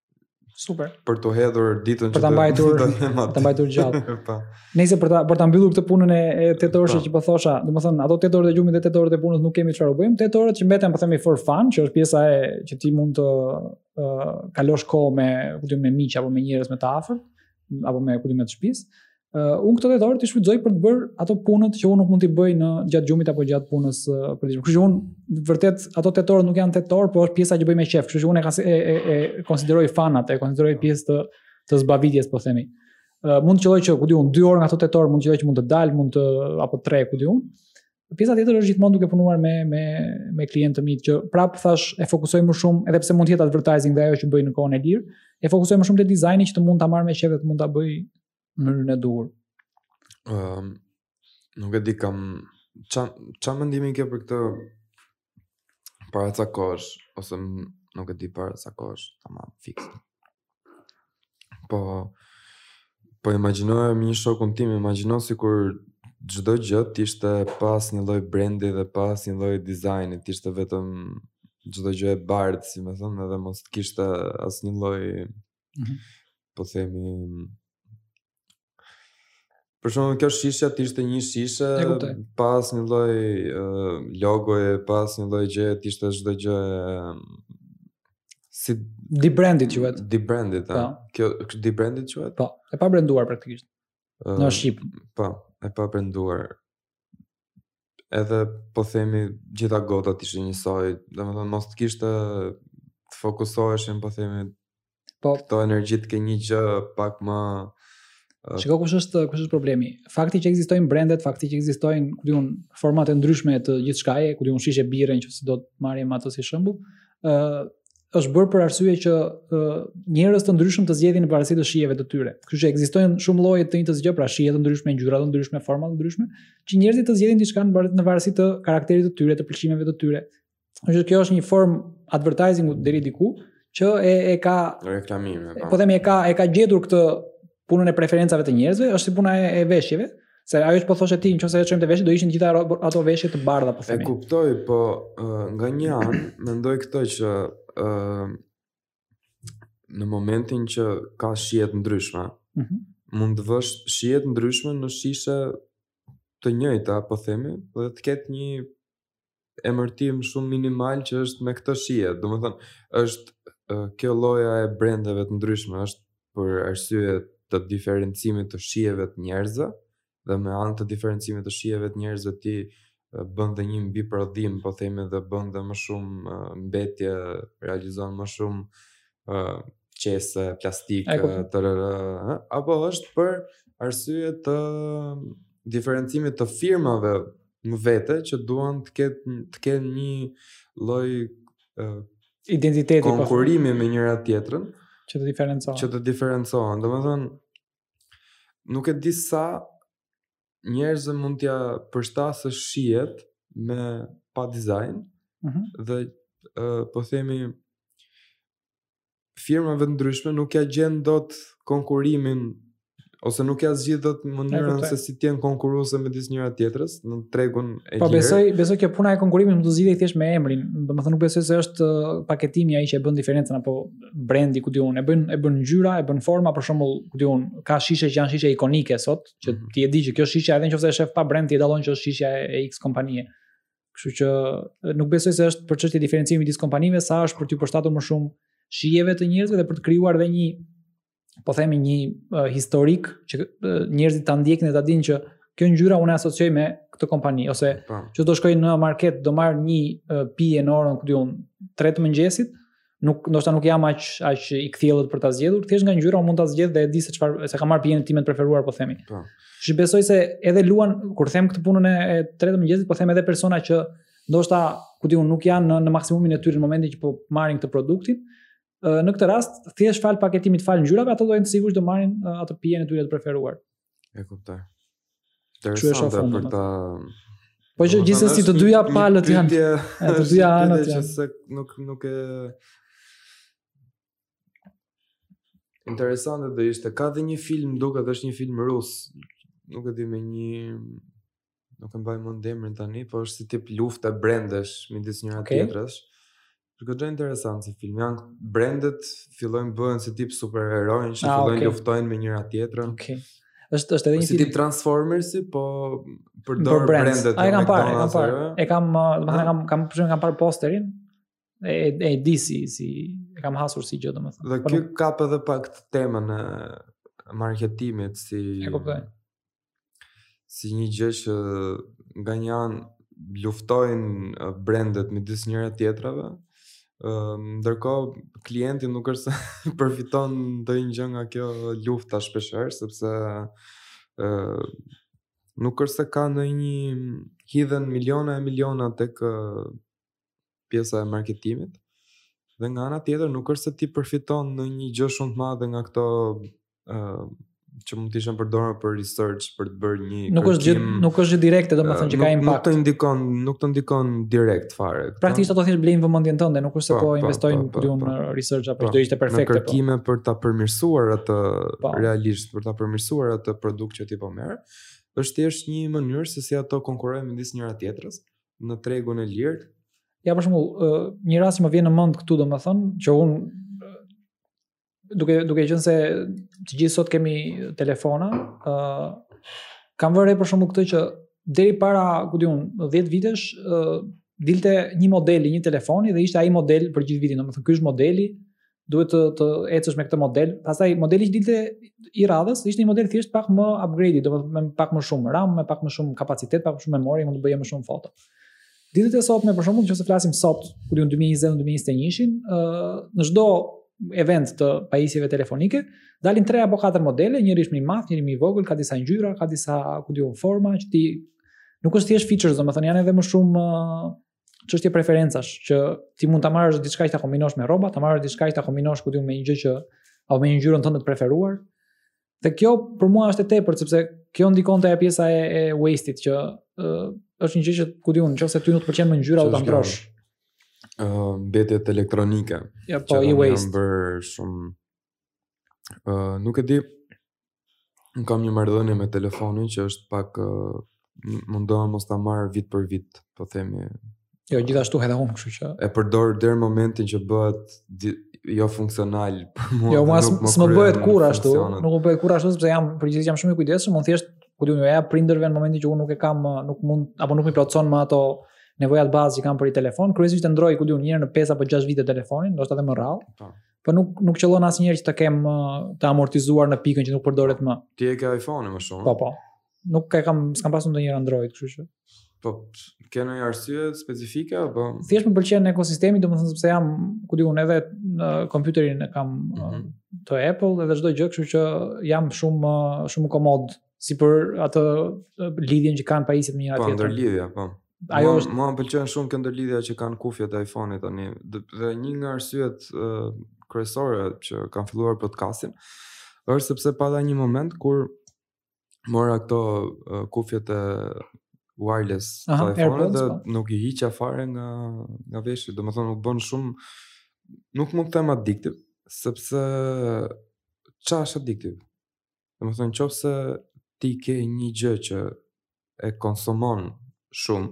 Super. Për të hedhur ditën për ta mbajtur për ta mbajtur gjallë. Po. Nejse për ta për ta mbyllur këtë punën e 8 orësh po. që po thosha, domethënë ato 8 orë të gjumit dhe 8 orë të punës nuk kemi çfarë u bëjmë. 8 orët që mbeten, po themi for fun, që është pjesa e që ti mund të uh, kalosh kohë me, ku di, me miq apo me njerëz më të afërt. apo me, ku di, me të shtëpisë, uh, unë këto tetë orë i shfrytëzoj për të bërë ato punët që unë nuk mund t'i bëj në gjatë gjumit apo gjatë punës uh, për ditë. Kështu që unë vërtet ato tetë orë nuk janë tetë orë, por është pjesa që bëj me qejf. Kështu që unë e, kas, e, e, e konsideroj fun, e, e konsideroj pjesë të të zbavitjes po themi. Uh, mund të qëllojë që ku di unë 2 orë nga ato tetë orë mund të qëllojë që mund të dal, mund të apo 3 ku di unë. Pjesa tjetër është gjithmonë duke punuar me me me klientë të mi që prapë thashë e fokusoj më shumë edhe pse mund të jetë advertising dhe ajo që bëj në kohën e lirë, e fokusoj më shumë te dizajni që të mund ta marr me qejf e të mund ta bëj në mënyrën e duhur. Ëm um, nuk e di kam ça ça mendimi ke për këtë para ca kohësh, ose nuk e di para ca kohësh, tamam fiks. Po, po imagjinoja me një shokun tim, imagjino sikur çdo gjë t'ishte pa asnjë lloj brendi dhe pa asnjë lloj dizajni, t'ishte vetëm çdo gjë e bardhë, si me thënë, edhe mos t'kishte asnjë lloj, mm -hmm. po themi, Për shembull, kjo shishja të ishte një shishe, pa asnjë lloj uh, logoje, pa asnjë lloj gjëje, të ishte çdo gjë... Si... Debranded që vetë. Debranded, a? Po. Kjo, debranded që vetë? Po, e pabrenduar praktikisht. Uh, në shqip. Po, e pabrenduar. edhe po themi gjitha gotat ishin njësoj, domethënë mos të kishte të fokusoheshin po themi po, këto energjitë te një gjë pak më uh, Shiko kush është kush është problemi. Fakti që ekzistojnë brendet, fakti që ekzistojnë ku di unë format e ndryshme të gjithçkaje, ku di unë shishe birre në qoftë se do të marrim ato si shembull, ë uh, është bërë për arsye që njerëz të ndryshëm të zgjedhin në varësi të shijeve të tyre. Kështu që ekzistojnë shumë lloje të njëjtës gjë, pra shije të ndryshme, ngjyra të ndryshme, forma të ndryshme, që njerëzit të zgjedhin diçka në varësi të karakterit të tyre, të pëlqimeve të tyre. Kështu që kjo është një formë advertisingu deri diku që e e ka reklamimi. Po. po themi e ka e ka gjetur këtë punën e preferencave të njerëzve, është si puna e, e veshjeve, Se ajo që po thoshe ti, në qoftë se e çojmë te veshjet, do ishin gjitha ato veshje të bardha po themi. E kuptoj, po nga një anë mendoj këtë që ë në momentin që ka shije të ndryshme, mm -hmm. mund të vësh shije të ndryshme në shishe të njëjta, po themi, dhe të ketë një emërtim shumë minimal që është me këtë shije. Domethënë, është kjo loja e brendeve të ndryshme, është për arsye të diferencimit të shijeve të njerëzve, dhe me anë të diferencimit të shijeve të njerëzve ti bën dhe një mbiprodhim, po themi dhe bën dhe më shumë mbetje, realizon më shumë uh, qese, plastikë, të tëra, apo është për arsye të diferencimit të firmave në vete që duan të ketë të kenë një lloj uh, identiteti po. konkurrimi me njëra tjetrën që të diferencohen. Që të diferencohen. Domethënë nuk e di sa njerëzve mund t'ja përshtasësh shijet me pa dizajn mm -hmm. dhe uh, po themi firmave të ndryshme nuk ja gjen dot konkurimin ose nuk ja zgjidh dot mënyrën se si të jenë konkurruese midis njëra tjetrës në tregun e po, gjerë. Po besoj, besoj që puna e konkurrimit mund të zgjidhej thjesht me emrin. Domethënë nuk besoj se është uh, paketimi ai që e bën diferencën apo brendi ku di unë, e bën e bën ngjyra, e bën forma, për shembull, ku di unë, ka shishe që janë shishe ikonike sot, Që mm -hmm. ti e di që kjo shishja edhe nëse e shef pa brend ti e dallon që është shishja e, e X kompanie. Kështu që nuk besoj se është për çështje diferencimi midis kompanive, sa është për të përshtatur më shumë shijeve të njerëzve dhe për të krijuar edhe një po themi një uh, historik që uh, njerëzit ta ndjekin dhe ta dinë që kjo ngjyra unë e asocioj me këtë kompani ose pa. Po. që do shkoj në market do marr një uh, pije në orën ku di unë 3 të mëngjesit, nuk ndoshta nuk jam aq aq i kthjellët për ta zgjedhur, thjesht nga ngjyra mund ta zgjedh dhe e di se çfarë se kam marrë pijën time të preferuar po themi. Po. Shih besoj se edhe luan kur them këtë punën e, e tre të mëngjesit, po them edhe persona që ndoshta ku di unë nuk janë në, në maksimumin e tyre në momentin që po marrin këtë produktin. Në këtë rast, thjesht falë paketimit, falë ngjyrave, ato do të jenë të sigurt që do marrin atë pijën e tyre të preferuar. E kuptoj. Interesante për ta Po që gjithsesi të dyja palët janë. Të dyja anët janë. Se nuk nuk e Interesante do ishte. Ka dhe një film duket është një film rus. Nuk e di me një nuk e mbaj mend emrin tani, po është si tip lufte brendesh midis njëra- okay. tjetrës. Është goxha interesant si film. Janë brendet fillojnë bëhen si tip superheronj, që ah, fillojnë okay. luftojnë me njëra-tjetrën. Okay. Është është edhe një si tip Transformers, po përdor brendet. A, e kam parë, kam parë. E kam, domethënë kam kam përshtypjen kam parë posterin. E e di si si e kam hasur si gjë domethënë. Dhe po kjo kap edhe pak temën e marketimit si E kuptoj si një gjë që nga një anë luftojnë brendet midis njëra-tjetrave, ndërkohë klienti nuk është se përfiton ndonjë gjë nga kjo lufta shpeshherë, sepse nuk është se ka ndonjë hidhen miliona e miliona tek pjesa e marketimit. Dhe nga ana tjetër nuk është se ti përfiton ndonjë gjë shumë të madhe nga këto uh, që mund të ishin përdorur për research, për të bërë një nuk është gjë nuk është gjë direkte domethënë që ka impakt. Nuk të ndikon, nuk të ndikon direkt fare. Praktikisht ato thjesht blejnë vëmendjen tënde, nuk është se po, po, po investojnë për ku di unë në research apo do ishte perfekte. Në kërkime për ta përmirësuar atë realisht, për ta përmirësuar atë produkt që ti po merr, është thjesht një mënyrë se si ato konkurrojnë midis njëra-tjetrës në tregun e lirë. Ja për shembull, një rast që më vjen në mend këtu domethënë që unë duke duke qenë se të gjithë sot kemi telefona, ë uh, kam vënë re për shembull këtë që deri para, ku di unë, 10 vitesh, ë uh, dilte një model i një telefoni dhe ishte ai model për gjithë vitin, domethënë ky është modeli duhet të ecësh me këtë model. Pastaj modeli që dilte i radhës ishte një model thjesht pak më upgrade, domethënë me pak më shumë RAM, me pak më shumë kapacitet, pak më shumë memori, mund të bëje më shumë foto. Ditët e sotme për shembull, nëse flasim sot, ku diun 2020-2021-shin, ë në çdo event të pajisjeve telefonike, dalin 3 apo 4 modele, njëri është më i madh, njëri më i vogël, ka disa ngjyra, ka disa ku diun forma që ti nuk është thjesht features, domethënë janë edhe më shumë çështje preferencash që ti mund ta marrësh diçka që ta kombinosh me rroba, ta marrësh diçka që ta kombinosh ku diun me një gjë që apo me një ngjyrën tënde të preferuar. Dhe kjo për mua është e tepërt sepse kjo ndikon te pjesa e, e waste-it që ë uh, është një gjë që ku diun, nëse ty nuk të pëlqen më ngjyra do ta ndrrosh. Ë uh, mbetjet elektronike. Ja, po e-waste. Që shumë Uh, nuk e di, unë kam një mardhënje me telefonin që është pak uh, mundohem mos ta marr vit për vit, po themi. Jo, gjithashtu edhe unë, kështu që. E përdor deri në momentin që bëhet jo funksional për mua. Jo, mua s'më bëhet kurrë ashtu, nuk më bëhet kurrë ashtu sepse jam përgjithësisht jam shumë i kujdesshëm, unë thjesht ku diun ia jap prindërve në momentin që unë nuk e kam, nuk mund apo nuk më plotëson më ato nevojat bazë që kam për një telefon, kryesisht e ndroj ku diun një herë në 5 apo 6 vite telefonin, ndoshta edhe më rrallë. Po. Po nuk nuk qëllon asnjëherë që të kem të amortizuar në pikën që nuk përdoret më. Ti e ke iPhone-in më shumë. Po po. Nuk e kam, s'kam pasur ndonjëherë Android, kështu që. Po ke ndonjë arsye specifike apo? Thjesht më pëlqen ekosistemi, domethënë sepse jam, ku diun, edhe kompjuterin e kam mm -hmm. të Apple edhe çdo gjë, kështu që jam shumë shumë komod si për atë lidhjen që kanë pajisjet me njëra-tjetrën. Po ndërlidhja, po. Ajo është më pëlqen shumë kjo ndërlidhja që kanë kufjet e iPhone-it tani. Dhe një nga arsyet uh, kryesore që kam filluar podcastin është sepse pata një moment kur mora këto uh, kufjet e wireless të iPhone-it dhe po. nuk i hiqa fare nga nga veshi. Domethënë u bën shumë nuk mund të them addictive, sepse ça është addictive? Domethënë, qoftë se ti ke një gjë që e konsumon shumë,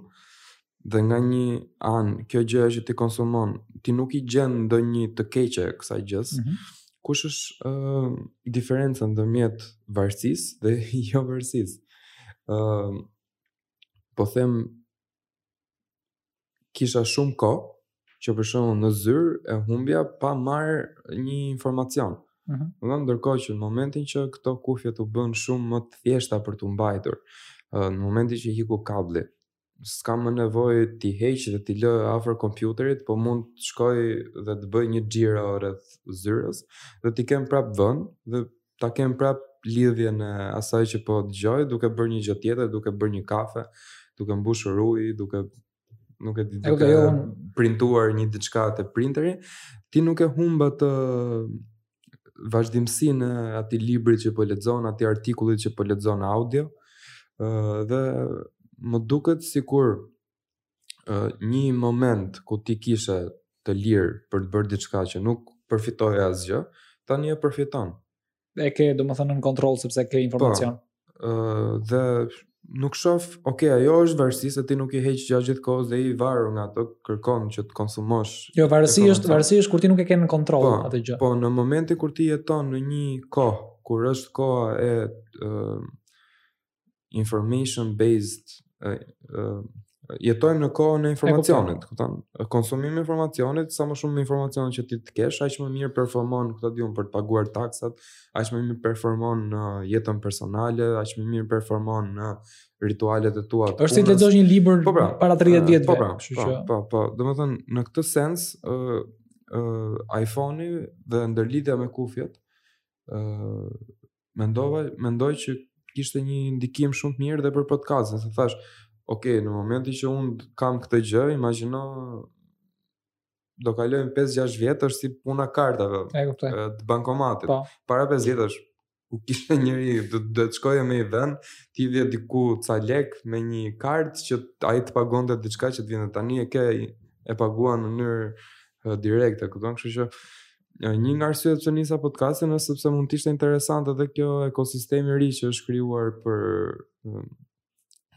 dhe nga një anë, kjo gjë që ti konsumon, ti nuk i gjen ndonjë të keqe kësaj gjës, mm -hmm. kush është uh, diferenca ndërmjet varësisë dhe jo varësisë? Uh, po them, kisha shumë kohë që për shembull në zyrë e humbja pa marrë një informacion. Ëh. Mm -hmm. Ndërkohë që në momentin që këto kufjet u bën shumë më të thjeshta për t'u mbajtur, në momentin që iku kabli, s'kam më nevojë t'i heq dhe t'i lë afër kompjuterit, po mund të shkoj dhe të bëj një xhiro rreth zyrës dhe t'i kem prap vënë dhe ta kem prap lidhjen e asaj që po dëgjoj, duke bërë një gjë tjetër, duke bërë një kafe, duke mbushur ujë, duke nuk e di duke jo, printuar një diçka te printeri, ti nuk e humb atë vazhdimësinë e atij librit që po lexon, atij artikullit që po lexon audio. ë dhe më duket sikur një moment ku ti kishe të lirë për të bërë diçka që nuk përfitoje asgjë, tani e përfiton. E ke, domethënë, në kontroll, sepse ke informacion. Po, uh, dhe nuk shof, ok, ajo është varësi se ti nuk i heq gjatë gjithë kohës dhe je i varur nga ato kërkon që të konsumosh. Jo, varësi është, varësi është kur ti nuk e ke në kontroll po, atë gjë. Po, në momentin kur ti jeton në një kohë kur është koha e uh, information based jetojmë në kohën e informacionit, kupton? Konsumimi i informacionit, sa më shumë informacion që ti të kesh, aq më mirë performon këtë dijen për të paguar taksat, aq më mirë performon në jetën personale, aq më mirë performon në ritualet e tua. Është si të lexosh një libër po, pra, para 30 vjetëve, po, pra, kështu po, që. Po, po, domethënë në këtë sens, ë uh, uh, iPhone-i dhe ndërlidhja me kufjet, ë uh, Mendova, mendoj që kishte një ndikim shumë të mirë dhe për podcastin, se thashë, ok, në momentin që unë kam këtë gjë, imagjino do kalojnë 5-6 vjet është si puna e kartave. E kuptoj. Të bankomatit. Po. Para 5 vjetësh ku kishte njeri do do të shkoje me një vend, t'i jepje dikujt ca lek me një kartë që ai të pagonte diçka që të vinte tani e ke e paguan në mënyrë direkte, kupton? Kështu që Një nga arsyet pse nisa podcastin është sepse mund të ishte interesante edhe kjo ekosistemi i ri që është krijuar për um,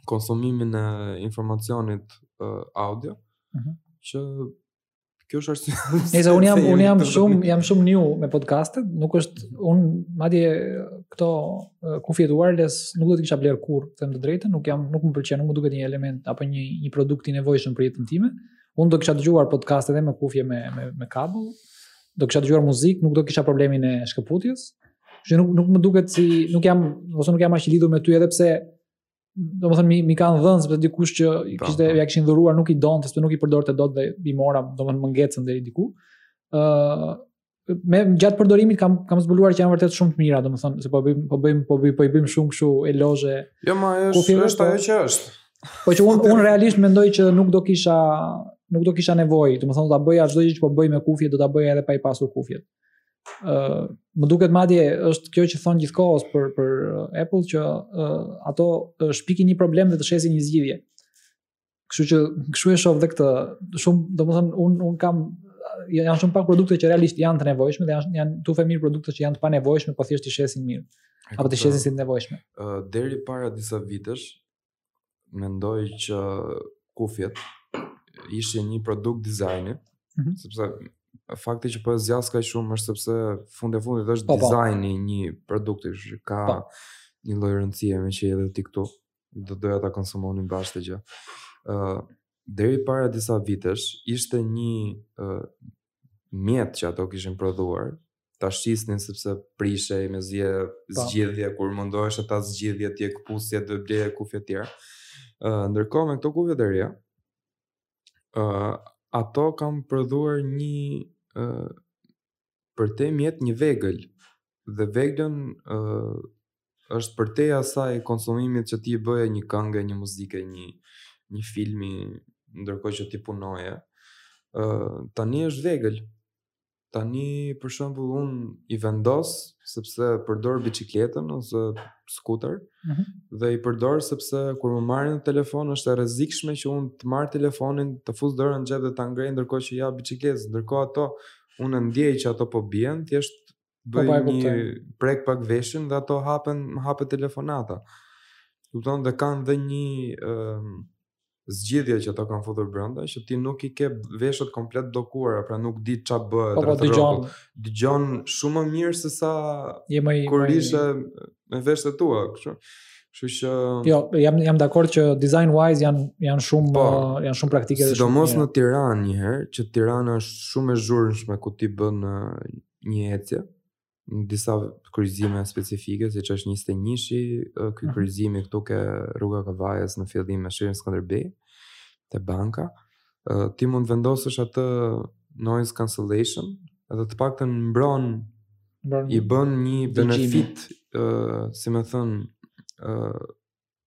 konsumimin e informacionit uh, audio. Mm -hmm. Që kjo është arsyeja. Nëse unë jam unë jam shumë jam shumë new me podcastet, nuk është unë madje këto uh, kufjet wireless nuk do t'i kisha blerë kurrë, them të drejtën, nuk jam nuk më pëlqen, nuk më duket një element apo një një produkt i nevojshëm për jetën time. Mm Unë do kisha dëgjuar podcastet edhe me kufje me me me kabull. Do kisha dëgjuar muzikë, nuk do kisha problemin e shkëputjes. Që nuk nuk më duket si nuk jam ose nuk jam aq i lidhur me to edhe pse domethënë m'i m'i kanë dhënë sepse dikush që po, kishte po. ia kishin dhuruar nuk i donte sepse nuk i përdorte dot dhe i mora domethënë më ngecën deri diku. ë uh, me gjatë përdorimit kam kam zbuluar që janë vërtet shumë të mira, domethënë se po bëjmë po bëjmë po bëjmë po i bëjmë shumë kështu elozhe. Jo, ma është është, është ajo po- që është. Po që unë unë realisht mendoj që nuk do kisha nuk do kisha nevojë, domethënë do ta bëja çdo gjë që po bëj me kufjet, do ta bëja edhe pa i pasur kufjet. Ë, uh, më duket madje është kjo që thonë gjithë kohës për për Apple që uh, ato uh, shpikin një problem dhe të shesin një zgjidhje. Kështu që kështu e shoh dhe këtë, shumë, domethënë un un kam janë shumë pak produkte që realisht janë të nevojshme dhe janë janë tufë, mirë produkte që janë të panevojshme, po thjesht i shesin mirë. E apo të shesin si të nevojshme. Ë uh, deri para disa vitesh mendoj që kufjet ishin një produkt dizajni, mm -hmm. sepse fakti që po e zgjas kaq shumë është sepse fundi fundit është po, po. dizajni i një produkti që ka po. një lloj rëndësie meqë edhe ti këtu. do doja ta konsumonin bashkë këtë gjë. Ë uh, deri para disa vitesh ishte një uh, mjet që ato kishin prodhuar ta shisnin sepse prishej me zje po. zgjidhje kur mundohesh ta zgjidhje ti e këpusje do bleje kufje të tjera. Ë uh, ndërkohë me këto kufje të reja ë uh, ato kanë prodhuar një ë uh, për ty mjet, një vegël dhe veglën uh, është përtej asaj konsumimit që ti i bëje një kënge, një muzike, një, një filmi, ndërkohë që ti punoje, uh, tani është vegël. Tani, për shembull, un i vendos sepse përdor biçikletën ose skuter mm -hmm. dhe i përdor sepse kur më marrin në telefon është e rrezikshme që un të marr telefonin, të fus dorën në xhep dhe ta ngrej ndërkohë që i jap biçikletës, ndërkohë ato Unë e ndjej që ato po bien, thjesht po, bëj po, një prek pak veshin dhe ato hapen, hapet telefonata. Kupton dhe kanë dhe një ë uh, zgjidhje që ato kanë futur brenda, që ti nuk i ke veshët komplet të bllokuara, pra nuk di ça bëhet. Po, po dëgjon. Dëgjon shumë më mirë se sa kur ishe me veshët e tua, kështu. Kështu që Jo, jam jam dakord që design wise janë janë shumë po, uh, janë shumë praktike dhe shumë. Sidomos në Tiranë një herë, që Tirana është shumë e zhurmshme ku ti bën uh, një ecje në disa kryqëzime specifike, siç është 21-shi, uh, ky mhm. kryqëzimi këtu ke rruga e Kavajës në fillim me sheshin Skënderbej te banka. uh, ti mund të vendosësh atë noise cancellation dhe të paktën mbron, i bën një benefit ë uh, si me thënë ë uh,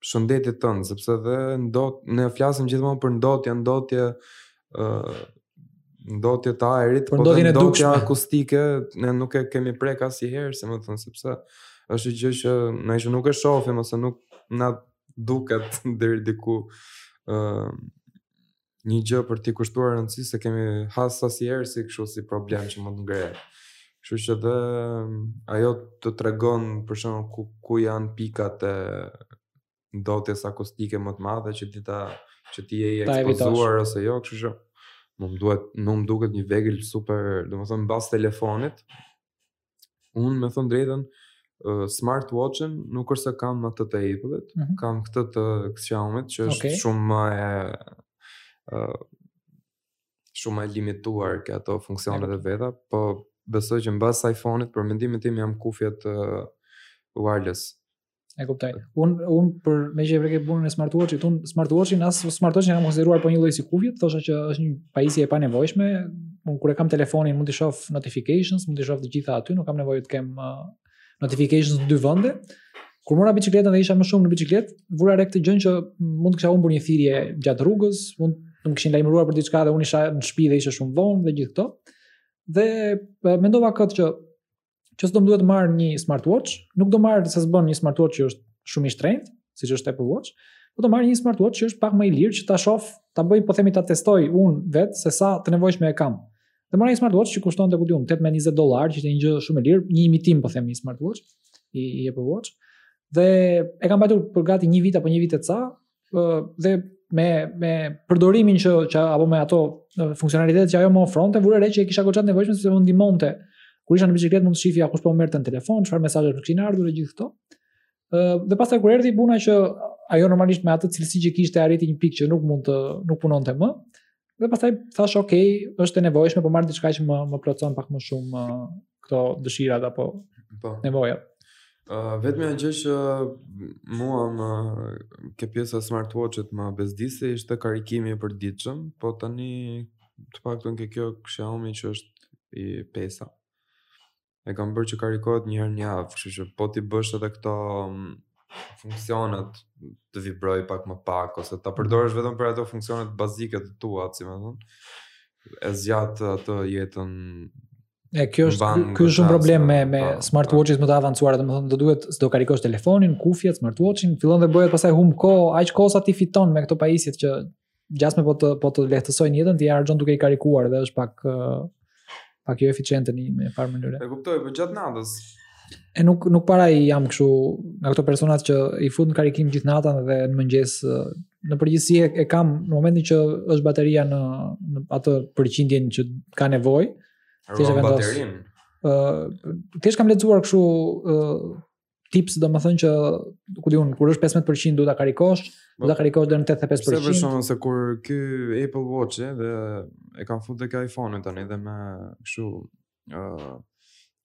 shëndetit tënd sepse dhe ndot ne flasim gjithmonë për ndotje ndotje ë uh, ndotje të ajrit por po ndotje e dukshme, ndotja akustike ne nuk e kemi prek asnjëherë si me thënë sepse është gjë që na që nuk e shohim ose nuk na duket deri diku ë uh, një gjë për t'i kushtuar rëndësi s'e kemi has asnjëherë si kështu si problem që mund të ngrehet. Kështu që dhe ajo të tregon për shembull ku ku janë pikat e ndotjes akustike më të mëdha që ti ta dish që ti je i ekspozuar ose jo, kështu që më duhet më duket një vegël super, domethënë mbas telefonit, Unë me thënë të drejtën, uh, smart watch-in nuk është se kam atë të Apple-it, mm -hmm. kam këtë të Xiaomi-t që është okay. shumë më e uh, shumë më e limituar ke ato funksionet e veta, po besoj që mbas iPhone-it për mendimin tim janë kufjet uh, wireless. E kuptoj. Un un për me që preke punën e smartwatchit, un smartwatchin as smartwatchin e kam konsideruar po një lloj si kufjet, thosha që është një pajisje e panevojshme. Un kur e kam telefonin mund të shoh notifications, mund të shoh të gjitha aty, nuk kam nevojë të kem uh, notifications në dy vende. Kur mora biçikletën dhe isha më shumë në biçikletë, vura re këtë gjën që mund të kisha humbur një thirrje gjatë rrugës, mund të më kishin lajmëruar për diçka dhe un isha në shtëpi dhe isha shumë vonë dhe gjithë këto. Dhe uh, mendova këtë që që do më duhet të marr një smartwatch, nuk do marr s'bën një smartwatch që është shumë i shtrenjtë, siç është Apple Watch, po do marr një smartwatch që është pak më i lirë që ta shoh, ta bëj po themi ta testoj un vet se sa të nevojshme e kam. Dhe marr një smartwatch që kushton te ku di unë 18-20 dollar, që është një gjë shumë e lirë, një imitim po themi smartwatch i, i Apple Watch. Dhe e kam mbajtur për gati një vit apo një vit e ca, dhe me me përdorimin që që apo me ato funksionalitetet që ajo më ofronte, vura re që e kisha goxha të nevojshme sepse më ndihmonte. Kur isha në biçikletë mund të shifja kush po më merrte në telefon, çfarë mesazhe më kishin ardhur dhe gjithë këto. Ë dhe pastaj kur erdhi puna që ajo normalisht me atë cilësi që kishte arriti një pikë që nuk mund të nuk punonte më, Dhe pastaj thash, ok, është e nevojshme, po marr diçka që më, më plotëson pak më shumë uh, këto dëshirat apo po. nevojat. Uh, vetmja gjë që mua më ke pjesa smartwatch-it më bezdiste ishte karikimi i përditshëm, po tani të paktën ke kjo Xiaomi që është i pesa. e kam bërë që karikohet një herë në javë, kështu që po t'i bësh edhe këto mm, funksionet të vibroj pak më pak ose ta përdorësh vetëm për ato funksionet bazike të tua, si me thënë. E zgjat atë jetën E kjo është Mban ky është shumë goxha, problem me me po, smartwatches më të avancuara, domethënë do duhet do karikosh telefonin, kufjet, smartwatchin, fillon dhe bëhet pastaj humb kohë, aq kohë sa ti fiton me këto pajisjet që gjasme po të po të lehtësojnë jetën, ti harxhon duke i karikuar dhe është pak pak jo eficiente në një farë mënyre. E kuptoj, po gjatë natës. E nuk nuk para i jam kështu nga këto personat që i fut në karikim gjithë natën dhe në mëngjes në përgjithësi e, e kam në momentin që është bateria në, në atë përqindjen që ka nevojë. Ti e vendos. Ëh, uh, thjesht kam lexuar kështu ëh uh, tips domethënë që kudiun kur është 15% duhet ta karikosh, po. duhet ta karikosh deri në 85%. Pse për shkakun se ky Apple Watch edhe e kanë futur tek iPhone-i tani dhe me kështu ë uh,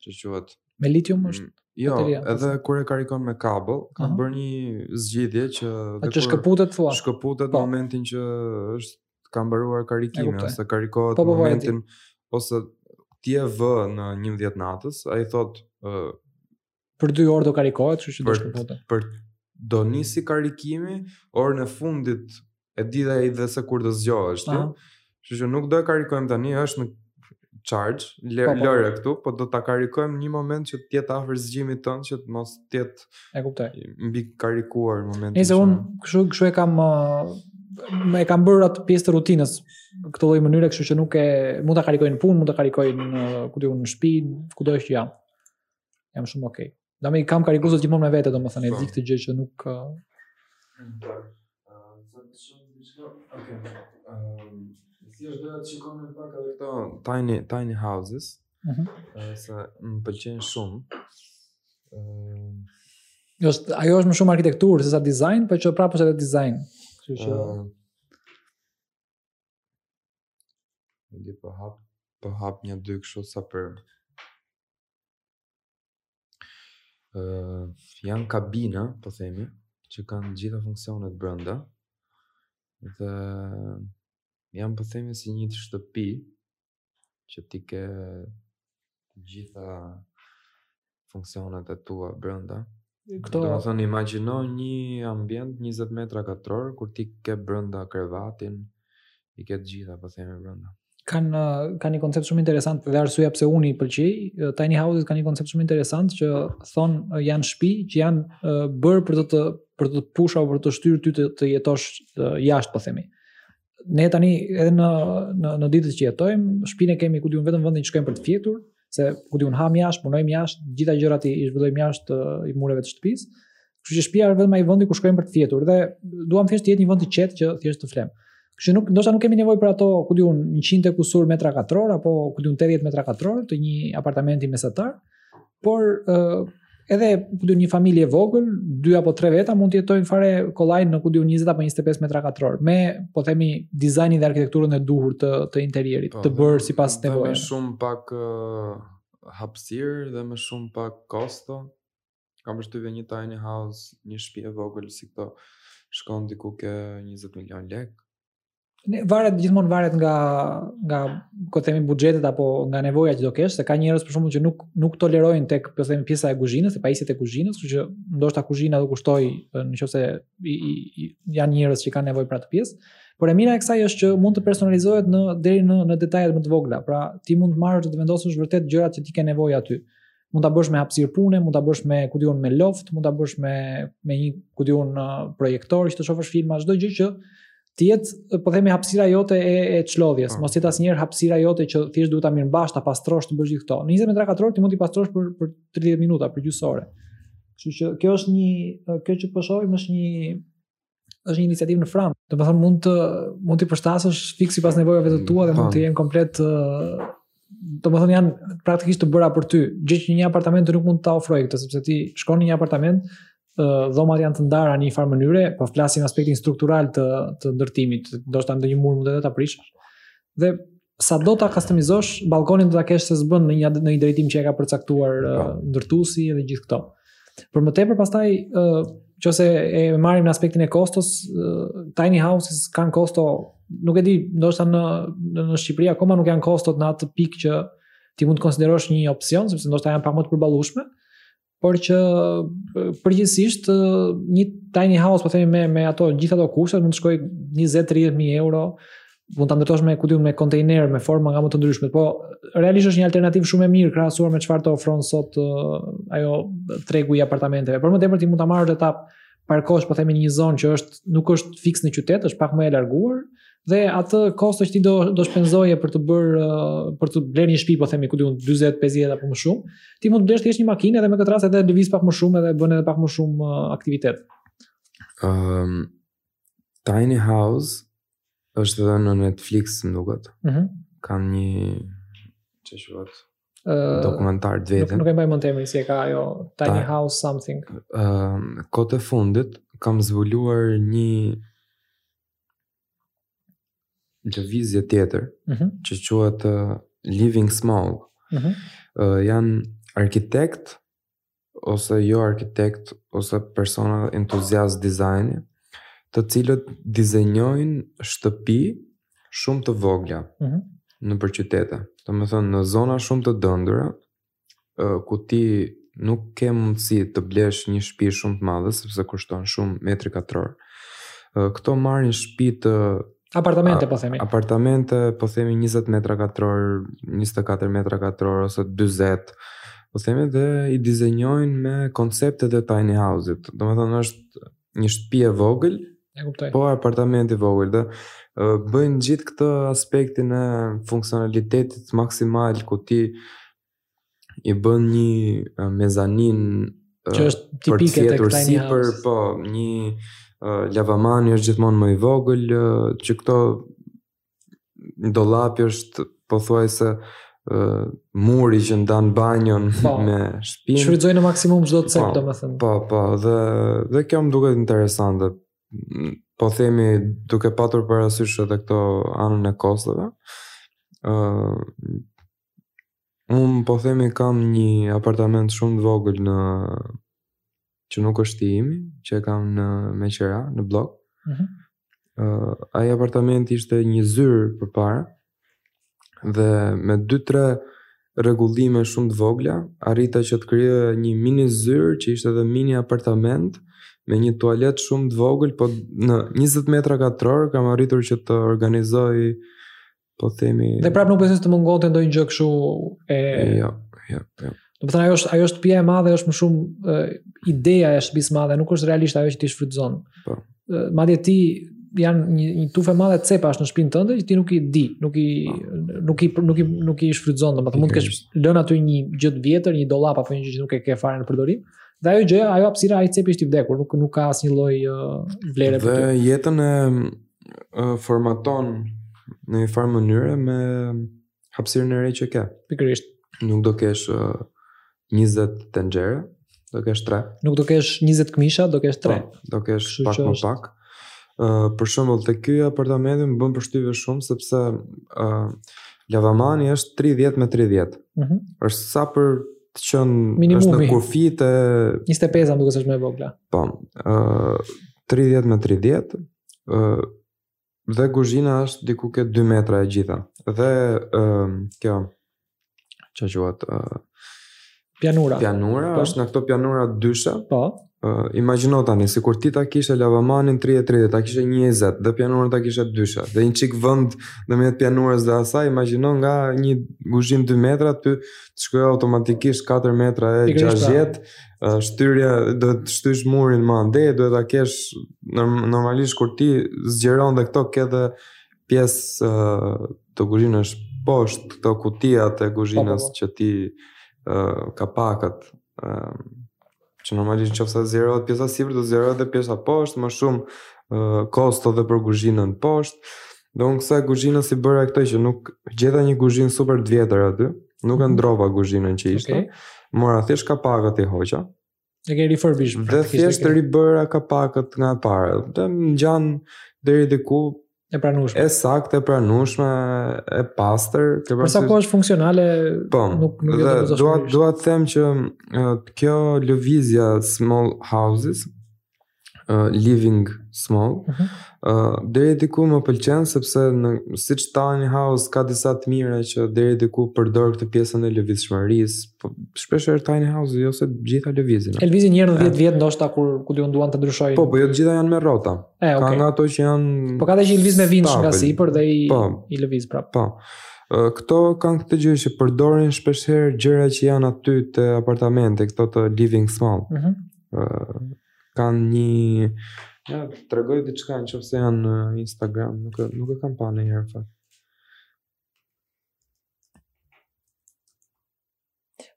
që quhet me litium mm, është Jo, bateria, edhe pas. kur e karikon me kabel, ka uh -huh. bërë një zgjidhje që dhe që shkëputet thua. Shkëputet po. momentin që është ka mbaruar karikimi ose karikohet po, po, po momentin se ti e vë në 11 natës, ai thotë Për dy orë do karikohet, kështu që do të thotë. Për do nisi karikimin orën e fundit e di dhe edhe se kur do zgjohesh ti. Kështu që nuk do e karikojmë tani, është në charge, lë, po, po. lëre këtu, po do ta karikojmë një moment që të jetë afër zgjimit tënd që të mos të jetë e kuptoj. Mbi karikuar momentin. Nëse un kështu kështu e kam më e kam bërë atë pjesë të rutinës këtë lloj mënyre, kështu që nuk e mund ta karikoj në punë, mund ta karikoj në kudiun në shtëpi, kudo që jam. Jam shumë ok. Domethënë i kam karikuesit gjithmonë me vete, domethënë e di këtë gjë që nuk ka. Okej. Ehm, si është doja të shikojmë pak edhe këto tiny tiny houses. Mhm. Mm se më pëlqejnë shumë. Ehm, jo, ajo është më shumë arkitekturë sesa dizajn, por që prapë është edhe dizajn. Kështu që uh, Edhe po hap, po hap nja dy kështu sa për uh, janë kabina, po themi, që kanë gjitha funksionet brenda. Dhe janë po themi si një shtëpi që ti ke të gjitha funksionet e tua brenda. Këto... Domethënë, imagjino një ambient 20 metra katror, ku ti ke brenda krevatin, i ke të gjitha, po themi brenda. Kanë, kanë një koncept shumë interesant dhe arsyeja pse unë i pëlqej. Tiny houses kanë një koncept shumë interesant që thonë janë shtëpi që janë bërë për të të për të push apo për të shtyrë ty të, të jetosh jashtë, po themi. ne tani edhe në në në ditët që jetojmë, shpinë e kemi kudiun vetëm vendin që shkojmë për të fjetur, se kudiun hamë jashtë, punojmë jashtë, gjitha gjërat i zhvillojmë jashtë mureve të shtëpisë. Kështu që shtëpia është vetëm ai vendi ku shkojmë për të fjetur dhe duam thjesht të jetë një vend i qetë që thjesht të flemë. Kështu nuk ndoshta nuk kemi nevojë për ato, kudiun 100 e kusur metra katror apo kudiun 80 metra katror të një apartamenti mesatar. Por edhe kudiun një familje e vogël, dy apo tre veta mund të jetojnë fare kollaj në kudiun 20 apo 25 metra katror me po themi dizajnin dhe arkitekturën e duhur të të interierit, po, të bërë sipas nevojave. Me shumë pak uh, hapësirë dhe me shumë pak kosto. Kam përshtypjen një tiny house, një shpi e vogël si këto, shkon diku ke 20 milion lek. Ne varet gjithmonë varet nga nga ku themi buxhetet apo nga nevoja që do kesh, se ka njerëz për shembull që nuk nuk tolerojnë tek po themi pjesa e kuzhinës, e pajisjet e kuzhinës, kështu që ndoshta kuzhina do kushtoj nëse i, i, i, janë njerëz që kanë nevojë për atë pjesë. Por e mira e kësaj është që mund të personalizohet në deri në në detajet më të vogla. Pra ti mund të marrësh të vendosësh vërtet gjërat që ti ke nevojë aty. mund ta bësh me hapësirë pune, mund ta bësh me ku di unë me loft, mund ta bësh me me një ku di unë uh, projektor që të shohësh filma, çdo gjë që të jetë po themi hapësira jote e e çlodhjes, po. mos jetë asnjëherë hapësira jote që thjesht duhet ta mirëmbash, ta pastrosh të bësh gjithë këto. Në 20 metra katror ti mund të pastrosh për për 30 minuta, për gjysmë ore. Kështu që kjo është një kjo që po shohim është një është një iniciativë në Francë. Domethënë mund t'i mund t'i përshtasësh fiks sipas nevojave të tua dhe mund të jenë komplet domethënë janë praktikisht të bëra për ty. Gjë që një apartament nuk mund ta ofrojë këtë sepse ti shkon në një apartament, dhomat janë të ndara në një farë mënyre, po flasim aspektin struktural të të ndërtimit, ndoshta ndonjë mur mund edhe ta prishësh. Dhe sado ta customizosh, ballkonin do ta kesh se s'bën në një në një drejtim që e ka përcaktuar po. uh, ndërtuesi dhe gjithë këto. Për më tepër pastaj ë uh, nëse e marrim në aspektin e kostos, uh, tiny houses kanë kosto, nuk e di, ndoshta në në Shqipëri akoma nuk janë kostot në atë pikë që ti mund të konsiderosh një opsion, sepse ndoshta janë pak më të përballueshme, por që përgjithsisht një tiny house, po themi me me ato gjithë ato kushte mund të shkojë 20-30 mijë euro, mund ta ndërtosh me ku di unë me kontejner, me forma nga më të ndryshme, po realisht është një alternativë shumë e mirë krahasuar me çfarë të ofron sot ajo tregu i apartamenteve. Për më tepër ti mund ta marrësh dhe ta parkosh po themi në një zonë që është nuk është fiks në qytet, është pak më e larguar dhe atë kosto që ti do do shpenzoje për të bërë për të blerë një shtëpi po themi ku di unë 40, 50 apo më shumë, ti mund të blesh thjesht një makinë dhe me këtë rast edhe lëviz pak më shumë edhe bën edhe pak më shumë aktivitet. Ëm um, tiny house Është edhe në Netflix, më duket. Ëh. Mm Kanë një ça quhet? Uh, dokumentar të vetin. Nuk, nuk e mbaj mend emrin si e ka ajo Tiny Ta, House something. Ëh, um, kohët e fundit kam zbuluar një lëvizje tjetër, mm -hmm. që quhet uh, Living Small. Mm -hmm. uh, janë arkitekt ose jo arkitekt ose persona entuziast dizajni, të cilët dizenjojnë shtëpi shumë të vogla mm -hmm. nëpër qytete. Domethënë, në zona shumë të dëndura, ku ti nuk ke mundësi të blesh një shpi shumë të madhe, sepse kushton shumë metri katror, këto marrin shpi të Apartamente, po themi 20 metra katror, 24 metra katror, ose 40, po themi dhe i dizenjojnë me konceptet e tiny house-it. Domethënë është një shtëpi e vogël, e kuptoj. Po apartament i vogël, dhe bëjnë gjithë këtë aspektin e funksionalitetit maksimal ku ti i bën një uh, mezanin uh, që është tipike tek tiny house. Po, një uh, lavamani është gjithmonë më i vogël uh, që këto dollapi është pothuajse uh, muri që ndan banjon po, me shpinë. Shfrytëzojnë në maksimum çdo cep, po, domethënë. Po, po, dhe dhe kjo më duket interesante. Po themi duke patur parasysh edhe këtë anën e kostove. ë uh, Unë po themi kam një apartament shumë të vogël në që nuk është i imi, që e kam me qera, në blok. Mm -hmm. uh, ai apartament ishte një zyrë përpara dhe me 2-3 rregullime shumë të vogla, arrita që të krijoja një mini zyrë që ishte edhe mini apartament me një tualet shumë të vogël, po në 20 metra katror kam arritur që të organizoj po themi Dhe prapë nuk besoj se të mungonte ndonjë gjë kështu e Jo, jo, jo. Domethënë ajo është ajo është shtëpia e madhe, është më shumë ideja e shtëpisë së madhe, nuk është realisht ajo që ti shfrytëzon. Po. Madje ti janë një, një tufë e madhe cepash në shtëpinë tënde që ti nuk i di, nuk i nuk i nuk i nuk i shfrytëzon, domethënë mund të kesh lënë aty një gjë të vjetër, një dollap apo një gjë që nuk e ke fare në përdorim. Dhe ajo gjëja, ajo hapësira ai cepi është i vdekur, nuk nuk ka asnjë lloj uh, vlere. Dhe jetën e formaton në një farë mënyre me hapësirën e re që ke. Pikërisht. Nuk do kesh uh, 20 tenxhere, do kesh 3. Nuk do kesh 20 këmisha, do kesh 3. Po, do kesh pak më pak. Uh, për shembull te ky apartamenti më bën përshtypje shumë, sepse uh, lavamani është 30 me 30. Mm -hmm. është sa për të qënë, Minimumi. është në kufijtë e... 25 më duket se është më e vogla. Po, uh, 30 me 30, ë dhe kuzhina është diku te 2 metra e gjitha. Dhe ë kjo ça quhet ë pianura. Pianura po. është nga këto pianura dyshe. Po. Ë imagjino tani sikur ti ta kishe lavamanin 30-30, ta kishe 20 dhe pianurën ta kishe dyshe. Dhe një çik vend në mes të pianurës dhe asaj, imagjino nga një kuzhinë 2 metra ty të shkojë automatikisht 4 metra e 60. shtyrja duhet të shtysh murin më andej, do ta kesh normalisht kur ti zgjeron edhe këto ke edhe pjesë uh, të guzhinës poshtë, këto kutiat e guzhinës që ti uh, kapakët. Uh, që normalisht në qoftë se zgjerohet pjesa sipër do zgjerohet edhe pjesa poshtë, më shumë uh, kosto dhe për guzhinën poshtë. Dhe unë kësaj guzhinës i bëra këto që nuk gjeta një guzhinë super të vjetër aty, Nuk e mhm. ndrova guzhinën që ishte. Okay. Mora thjesht kapakët i hoqa. E ke refurbish. Dhe thjesht i ribëra kapakët nga para. Dhe më ngjan deri diku e pranueshme. E saktë, e pranueshme, e pastër. Për sa kohë është funksionale, po, nuk nuk do të Dua dua të them që kjo lëvizja small houses uh, Living Small. Uh -huh. uh, deri diku më pëlqen sepse siç tiny house ka disa të mira që deri diku përdor këtë pjesën e lëvizshmërisë. Po shpeshherë tiny house jo të gjitha lëvizin. E lëvizin një herë në 10 vjet ndoshta kur ku diun duan të ndryshojnë. Po, po jo të gjitha janë me rrota. E, okay. Ka nga ato që janë Po ka dhe që i lëviz me vinç nga sipër dhe i po, i lëviz prap. Po. Këto kanë këtë gjë që përdoren shpesh herë gjëra që janë aty te apartamente, këto të living small. Mhm. Uh -huh. kanë një ja të tregoj diçka në qoftë se janë në Instagram nuk e, nuk e kam pa ndonjëherë në fakt.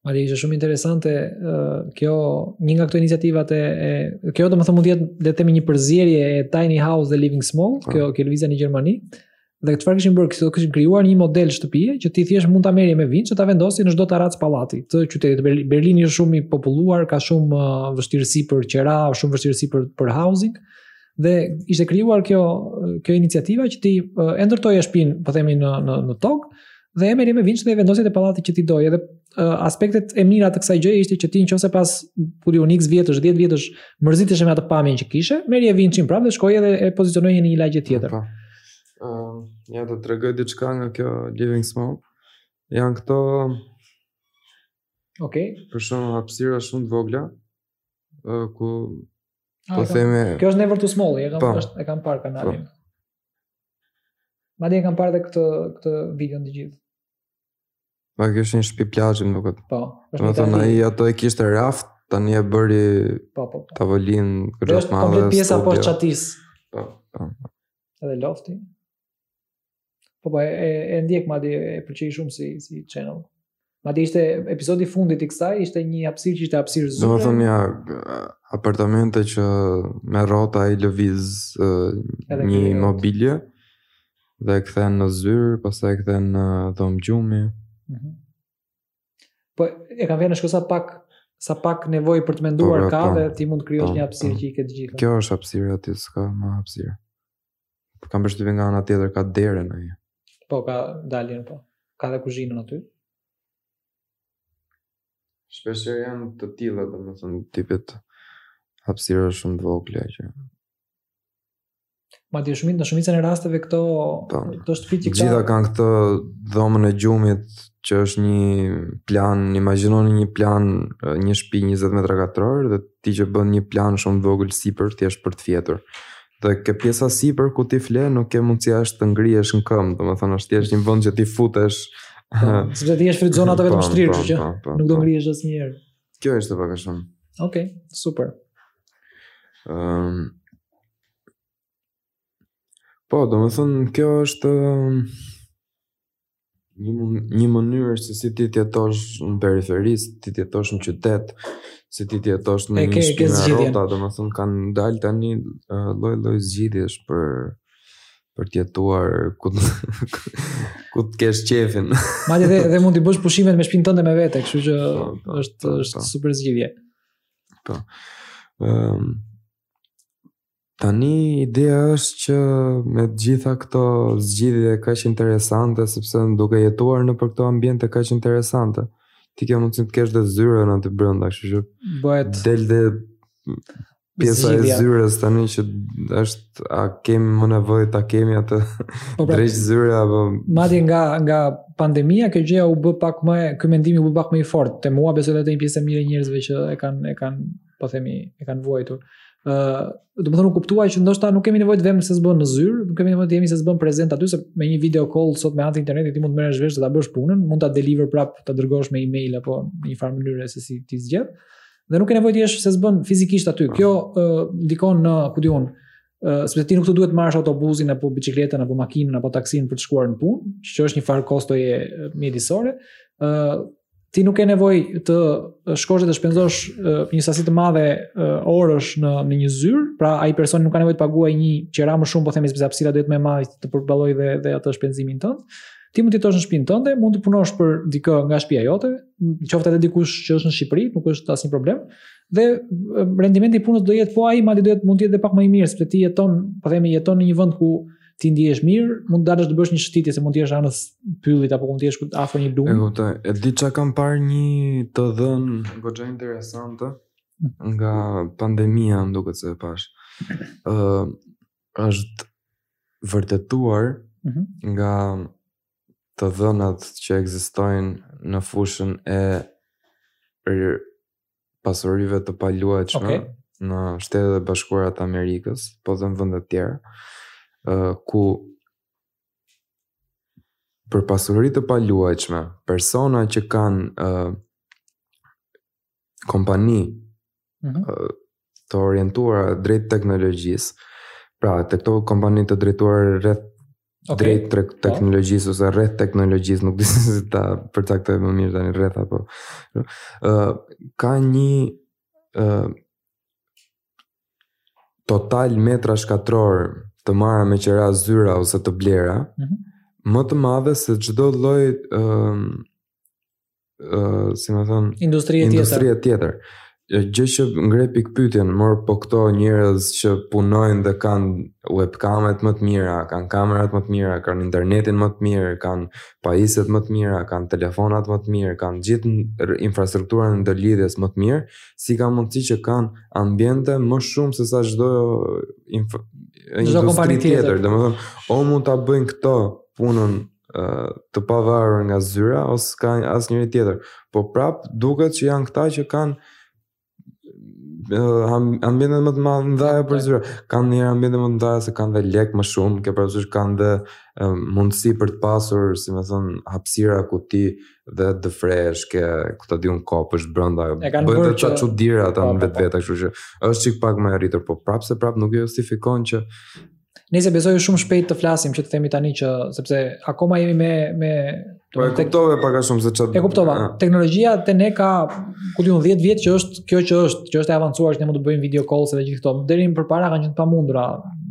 Mali, ishte shumë interesante uh, kjo, një nga këto iniciativat e, e kjo domethënë mund të jetë të themi një përzierje e Tiny House dhe Living Small, ha. Po. kjo, kjo lëvizja në Gjermani, Dhe çfarë kishin bërë këto? Kishin krijuar një model shtëpie që ti thjesht mund ta merrje me vinç, ta vendosje në çdo tarracë pallati. Të qytetit Berlin, Berlini është shumë i populluar, ka shumë uh, vështirësi për qera, shumë vështirësi për për housing dhe ishte krijuar kjo uh, kjo iniciativa që ti uh, e ndërtoje shpinë, po themi në në në tokë dhe e merrje me vinç dhe e vendosje te pallati që ti doje. Edhe uh, aspektet e mira të kësaj gjëje ishte që ti nëse pas ku di unë iks vjetësh, 10 vjetësh, mërziteshe me atë pamjen që kishe, merrje vinçin prapë dhe shkoje dhe e pozicionoje në një lagje tjetër. Okay. Uh, ja do të tregoj diçka nga kjo Living Small. Janë këto Ok. Për shembull hapësira shumë të vogla, uh, ku ah, po themi... Kjo është never too small, e kam, po. është, e kam parë kanalin. Po. Madje e kam parë dhe këtë, këtë video të gjithë. Ma kjo është një shpi plazhi, më duket. Po, është një tendin. Ai ato e kishte raft, tani e bëri po, po, po. tavolin gjatë është madhe. Është pjesa e çatisë. Po, po. Edhe lofti. Po po, e, e ndjek madje e pëlqej shumë si si channel. Madje ishte episodi i fundit i kësaj, ishte një hapësirë që ishte hapësirë zyre. Domethënë ja apartamente që me rrota i lëviz uh, një mobilie. dhe e kthen në zyrë, pastaj e kthen në dhomë gjumi. Mm -hmm. Po e kam vënë re sa pak sa pak nevojë për të menduar po, pra, ka po, dhe ti mund të krijosh po, një hapësirë po. që i ke të gjitha. Kjo është hapësira ti s'ka më hapësirë. Po kam bërë nga ana tjetër ka derën ai. Po ka daljen po. Ka dhe kuzhinën aty. Shpesh janë të tilla domethënë tipet hapësira shumë të vogla që Më të shumtit, në shumicën e rasteve këto, po. këto shtëpi që këta... Gjitha kanë këto dhomën e gjumit, që është një plan, imagjinoni një plan, një shpi 20 metra katrorë, dhe ti që bën një plan shumë të vogël sipër, thjesht për të fjetur. Dhe ke pjesa sipër ku ti fle, nuk ke mundësi as të ngrihesh në këmbë, domethënë, është thjesht një vend që ti futesh... Po, sepse ti e shfrytëzon atë vetëm po, shtrirë, po, që nuk do ngrihesh asnjëherë. Kjo është pak a shumë. Okej, okay, super. Um, Po, domethënë, kjo është një, një mënyrë se si ti të jetosh në periferi, si ti të jetosh në qytet, si ti të jetosh në një shpi me rrota, domethënë, kanë dalë tani uh, lloj lloj zgjidhjesh për për të jetuar ku ku të kesh qejfin. Madje dhe, dhe mund t'i bësh pushimet me shpinë tënde me vete, kështu që po, po, është po, është super zgjidhje. Po. Ëm ehm, Tani ideja është që me të gjitha këto zgjidhje kaq interesante, sepse duke jetuar nëpër këto ambiente kaq interesante, ti ke mundësi të kesh dhe zyrën aty brenda, kështu që bëhet del dhe pjesa e zyrës tani që është a kemi më nevojë ta kemi atë po pra, drejt zyre apo madje nga nga pandemia kjo gjë u bë pak më ky mendimi u bë pak më i fortë te mua besoj edhe një pjesë e mirë e njerëzve që e kanë e kanë po themi, e kanë vuajtur. Ë, uh, domethënë u kuptua që ndoshta nuk kemi nevojë të vemi se s'bën në zyrë, nuk kemi nevojë të jemi se s'bën prezent aty se me një video call sot me anë të internetit ti mund të merresh vesh dhe ta bësh punën, mund ta deliver prap, ta dërgosh me email apo në një farë mënyre se si ti zgjedh. Dhe nuk ke nevojë të jesh se s'bën fizikisht aty. Kjo ë uh, ndikon në, ku diun, sepse ti nuk të duhet të marrësh autobusin apo biçikletën apo makinën apo taksinë për të shkuar në punë, që është një farë kostoje mjedisore. ë ti nuk ke nevojë të shkosh dhe të shpenzosh një sasi të madhe orësh në në një zyrë, pra ai personi nuk ka nevojë të paguajë një qira më shumë, po themi sepse hapësira do të jetë më e madhe të përballojë dhe dhe atë shpenzimin tënd. Ti mund të jetosh në shtëpinë tënde, mund të punosh për dikë nga shtëpia jote, qoftë edhe dikush që është në Shqipëri, nuk është asnjë problem. Dhe rendimenti i punës do jetë po ai, madje do jetë mund të jetë edhe pak më i mirë, sepse ti jeton, po themi jeton në një vend ku ti ndihesh mirë, mund të dalësh të bësh një shëtitje se mund të jesh anës pyllit apo mund të jesh afër një lumi. E kuptoj. E di çka kam parë një të dhënë goxha interesante nga pandemia, më duket se e pashë. Ë uh, është vërtetuar mm -hmm. nga të dhënat që ekzistojnë në fushën e pasurive të paluajtshme okay. në Shtetet e Bashkuara të Amerikës, po dhe në vende të tjera, uh, ku për pasuri të paluajtshme, persona që kanë uh, kompani mm -hmm. uh, të orientuara drejt teknologjisë, pra të këto kompani të drejtuar rreth okay. drejt po. teknologjisë ose rreth teknologjisë, nuk di se si ta përcaktoj më mirë tani rreth apo. Ë uh, ka një ë uh, total metrash katrorë të marra me qera zyra ose të blera, mm -hmm. më të madhe se çdo lloj ë uh, si më thon industri tjetër industri tjetër gjë që ngre pikëpyetjen mor po këto njerëz që punojnë dhe kanë webkamet më të mira kanë kamerat më të mira kanë internetin më të mirë kanë pajisjet më të mira kanë telefonat më të mirë kanë gjithë infrastrukturën e ndërlidhjes më të mirë si ka mundësi që kanë ambiente më shumë se sa çdo industri tjetër domethënë o mund ta bëjnë këto punën të pavarur nga zyra si asnjëri tjetër. Po prap duket që janë këta që kanë ambientet më të mëdha për zyra. Kanë ambiente më të mëdha se kanë dhe lek më shumë, ke parasysh kanë dhe mundësi për të pasur, si më thon, hapësira ku ti dhe të flesh ke ku ta di unë kopsht brenda. Bëhet të çat çudira ata po, në po, po. vetvete, kështu që është çik pak më e rritur, po prapse prap nuk e justifikon që Nejse besoj shumë shpejt të flasim që të themi tani që sepse akoma jemi me me Po e kuptove pak a shumë se çfarë. E kuptova. Ah. Teknologjia te ne ka ku di unë 10 vjet që është kjo që është, që është e avancuar që ne mund të bëjmë video calls dhe gjithë këto. Deri më përpara kanë qenë të pamundura,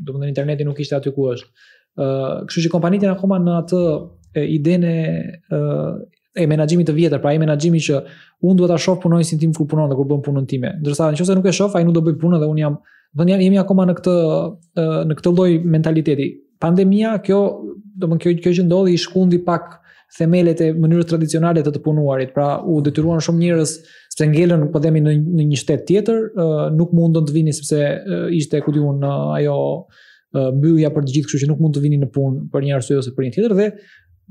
domethënë interneti nuk ishte aty ku është. Ë, uh, kështu që kompanitë janë akoma në atë idenë e uh, e menaxhimit të vjetër, pra ai menaxhimi që unë duhet ta shoh punonjësin tim kur punon dhe kur bën punën time. Ndërsa nëse nuk e shoh, ai nuk do bëjë punën dhe unë jam do jam jemi akoma në këtë në këtë lloj mentaliteti. Pandemia kjo, domethënë kjo kjo që ndodhi i shkundi pak themelet e mënyrës tradicionale të të punuarit. Pra u detyruan shumë njerëz se ngelën po themi në në një shtet tjetër, nuk mundën të vinin sepse ishte ku di unë ajo mbyllja për të gjithë, kështu që nuk mund të vinin në punë për një arsye ose për një tjetër dhe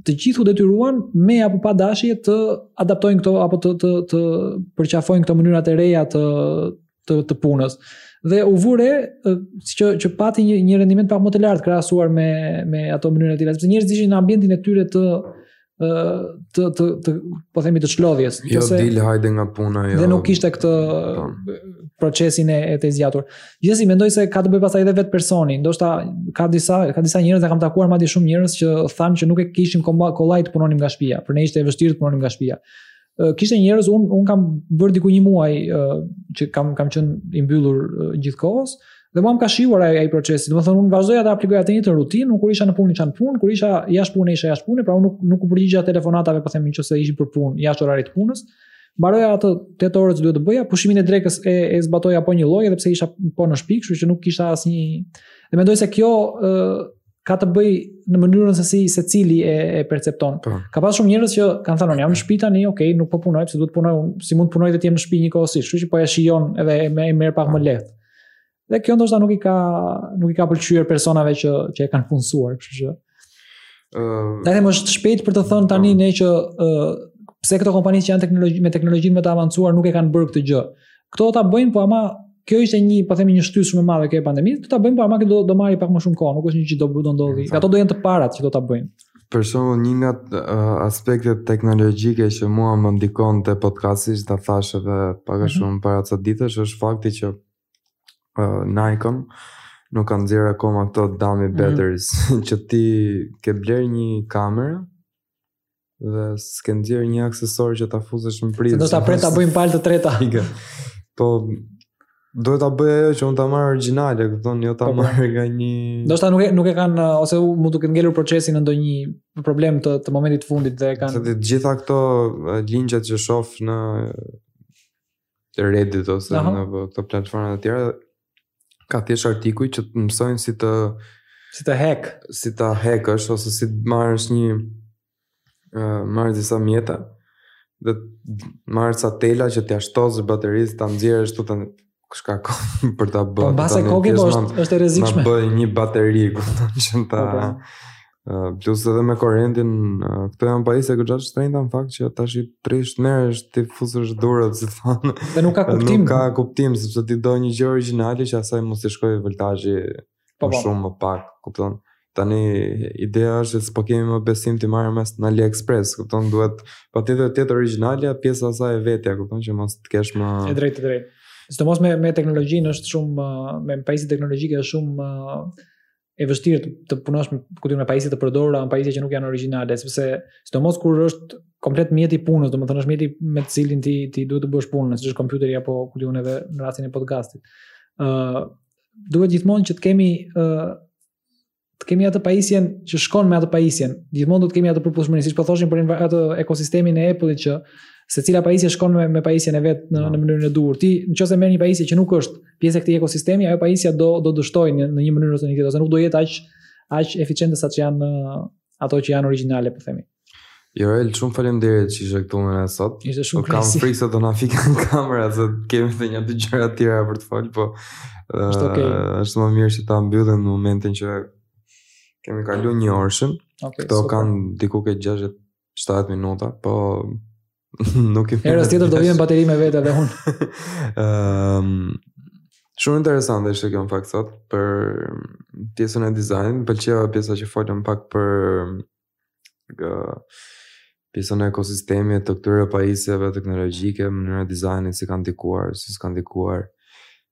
të gjithë u detyruan me apo pa dashje të adaptojnë këto apo të të të përqafojnë këto mënyrat e reja të të të punës. Dhe u vure që që pati një një rendiment pak më të lartë krahasuar me me ato mënyra të tjera, sepse njerëzit ishin në ambientin e tyre të të të të po themi të çlodhjes. Jo se, dil hajde nga puna jo. Dhe nuk kishte këtë po. procesin e, e të zgjatur. Gjithsesi mendoj se ka të bëjë pastaj edhe vetë personi. Ndoshta ka disa ka disa njerëz që kam takuar madje shumë njerëz që thanë që nuk e kishim kollaj të punonim nga shtëpia, për ne ishte e vështirë të punonim nga shtëpia. Kishte njerëz un un kam bërë diku një muaj që kam kam qenë i mbyllur gjithë kohës dhe mua më ka shijuar ai ai procesi. Domethënë un vazhdoja ta aplikoja atë njëjtën rutinë, un kur isha në punë isha në punë, kur isha jashtë pune isha jashtë pune, pra un nuk nuk u përgjigja telefonatave, po them nëse ishin për punë jashtë orarit të punës. mbaroja atë 8 orë që duhet të bëja, pushimin e drekës e, e zbatoja po njëlloj edhe pse isha po në shpi, kështu që nuk kisha asnjë dhe mendoj se kjo ë ka të bëjë në mënyrën se si secili e, e percepton. Po. Ka pas shumë njerëz që kanë thënë, "Jam në shtëpi tani, ok, nuk po punoj, pse duhet të punoj, si mund të punoj dhe të jem në shtëpi njëkohësisht." Kështu që po e shijon edhe e merr pak më po. lehtë. Dhe kjo ndoshta nuk i ka nuk i ka pëlqyer personave që që e kanë punësuar, kështu që. Ëh, uh, ta them është shpejt për të thënë tani po. ne që uh, pse këto kompani që janë teknologji me teknologjinë më të avancuar nuk e kanë bërë këtë gjë. Do ta bëjnë, po ama kjo ishte një, po themi një shtysë shumë e madhe kjo pandemi. Do ta bëjnë, po ama do do marrë pak më shumë kohë, nuk është një gjë do do ndodhë. Ato do jenë të parat që do ta bëjnë. Për shembull një nga uh, aspektet teknologjike që mua më ndikon te podcasti ta thashë dhe pak mhm. shumë mm -hmm. para ca ditësh është fakti që Nikon nuk ka nxjerrë akoma këto dummy mhm. batteries mm. që ti ke blerë një kamerë dhe s'ke nxjerrë një aksesor që ta fusësh në prizë. Do ta pret ta bëjnë palë të treta. Po duhet ta bëjë ajo që unë ta marr origjinale, kupton, jo ta po, po. marr nga një Do nuk e nuk e kanë uh, ose u mund të ketë ngelur procesi në ndonjë problem të të momentit të fundit dhe e kanë. Se të gjitha këto uh, linqet që shoh në Reddit ose Aha. në këto platforma të tjera ka thjesht artikuj që të mësojnë si të si të hack, si ta hackësh ose si të marrësh një ë marr disa mjete dhe marr ca tela që t'ia shtosh baterisë, ta nxjerrësh këtu të shka ko për ta bërë. Po mbase koke po është është e rrezikshme. Ma bëj një bateri, kupton që ta Po, po. Plus edhe me korrentin, këto janë pajisje aq të shtrenjta në fakt që tash i prish merresh t'i fusësh duart, si thonë. Dhe nuk ka kuptim. Nuk ka kuptim, sepse ti do një gjë origjinale që asaj mos i shkojë voltazhi po, më po. shumë më pak, kupton? Tani ideja është se s'po kemi më besim t'i marrim as në AliExpress, kupton? Duhet patjetër të jetë origjinale, pjesa e saj e vetja, kupton që mos të kesh më E drejtë, drejtë. Sidomos me me teknologjinë është shumë me pajisje teknologjike është shumë e vështirë të, të punosh me kujtoj me pajisje të përdorura, me pajisje që nuk janë origjinale, sepse sidomos kur është komplet mjeti i punës, domethënë është mjeti me të cilin ti ti duhet të bësh punën, siç është kompjuteri apo ku diun edhe në rastin e podcastit. ë uh, duhet gjithmonë që të kemi ë uh, të kemi atë pajisjen që shkon me atë pajisjen. Gjithmonë do të kemi atë përputhshmëri, siç po thoshim për atë ekosistemin e Apple-it që secila pajisje shkon me me pajisjen e vet në në mënyrën e duhur. Ti nëse merr një pajisje që nuk është pjesë e këtij ekosistemi, ajo pajisja do do dështojë në, në një mënyrë ose një tjetër, ose nuk do jetë aq aq eficiente sa që janë ato që janë origjinale po themi. Joel, shumë faleminderit që ishe këtu me ne sot. Ishte shumë po, Kam frikë se do na fiken kamerat, se kemi dhe një dy gjëra tjera për të folë, po... Është okej. Okay. Është më mirë që ta mbyllim në momentin që kemi kalu një orëshën. Okay, këto kanë diku ke 67 minuta, po... Nuk i Herës tjetër do vij me bateri me vete dhe unë. Ëm Shumë interesante ishte kjo në fakt sot për pjesën e dizajnit, më pëlqeu pjesa që folëm pak për gë, pjesën e ekosistemit të këtyre pajisjeve teknologjike, mënyra e dizajnit si kanë ndikuar, si s'kanë ndikuar.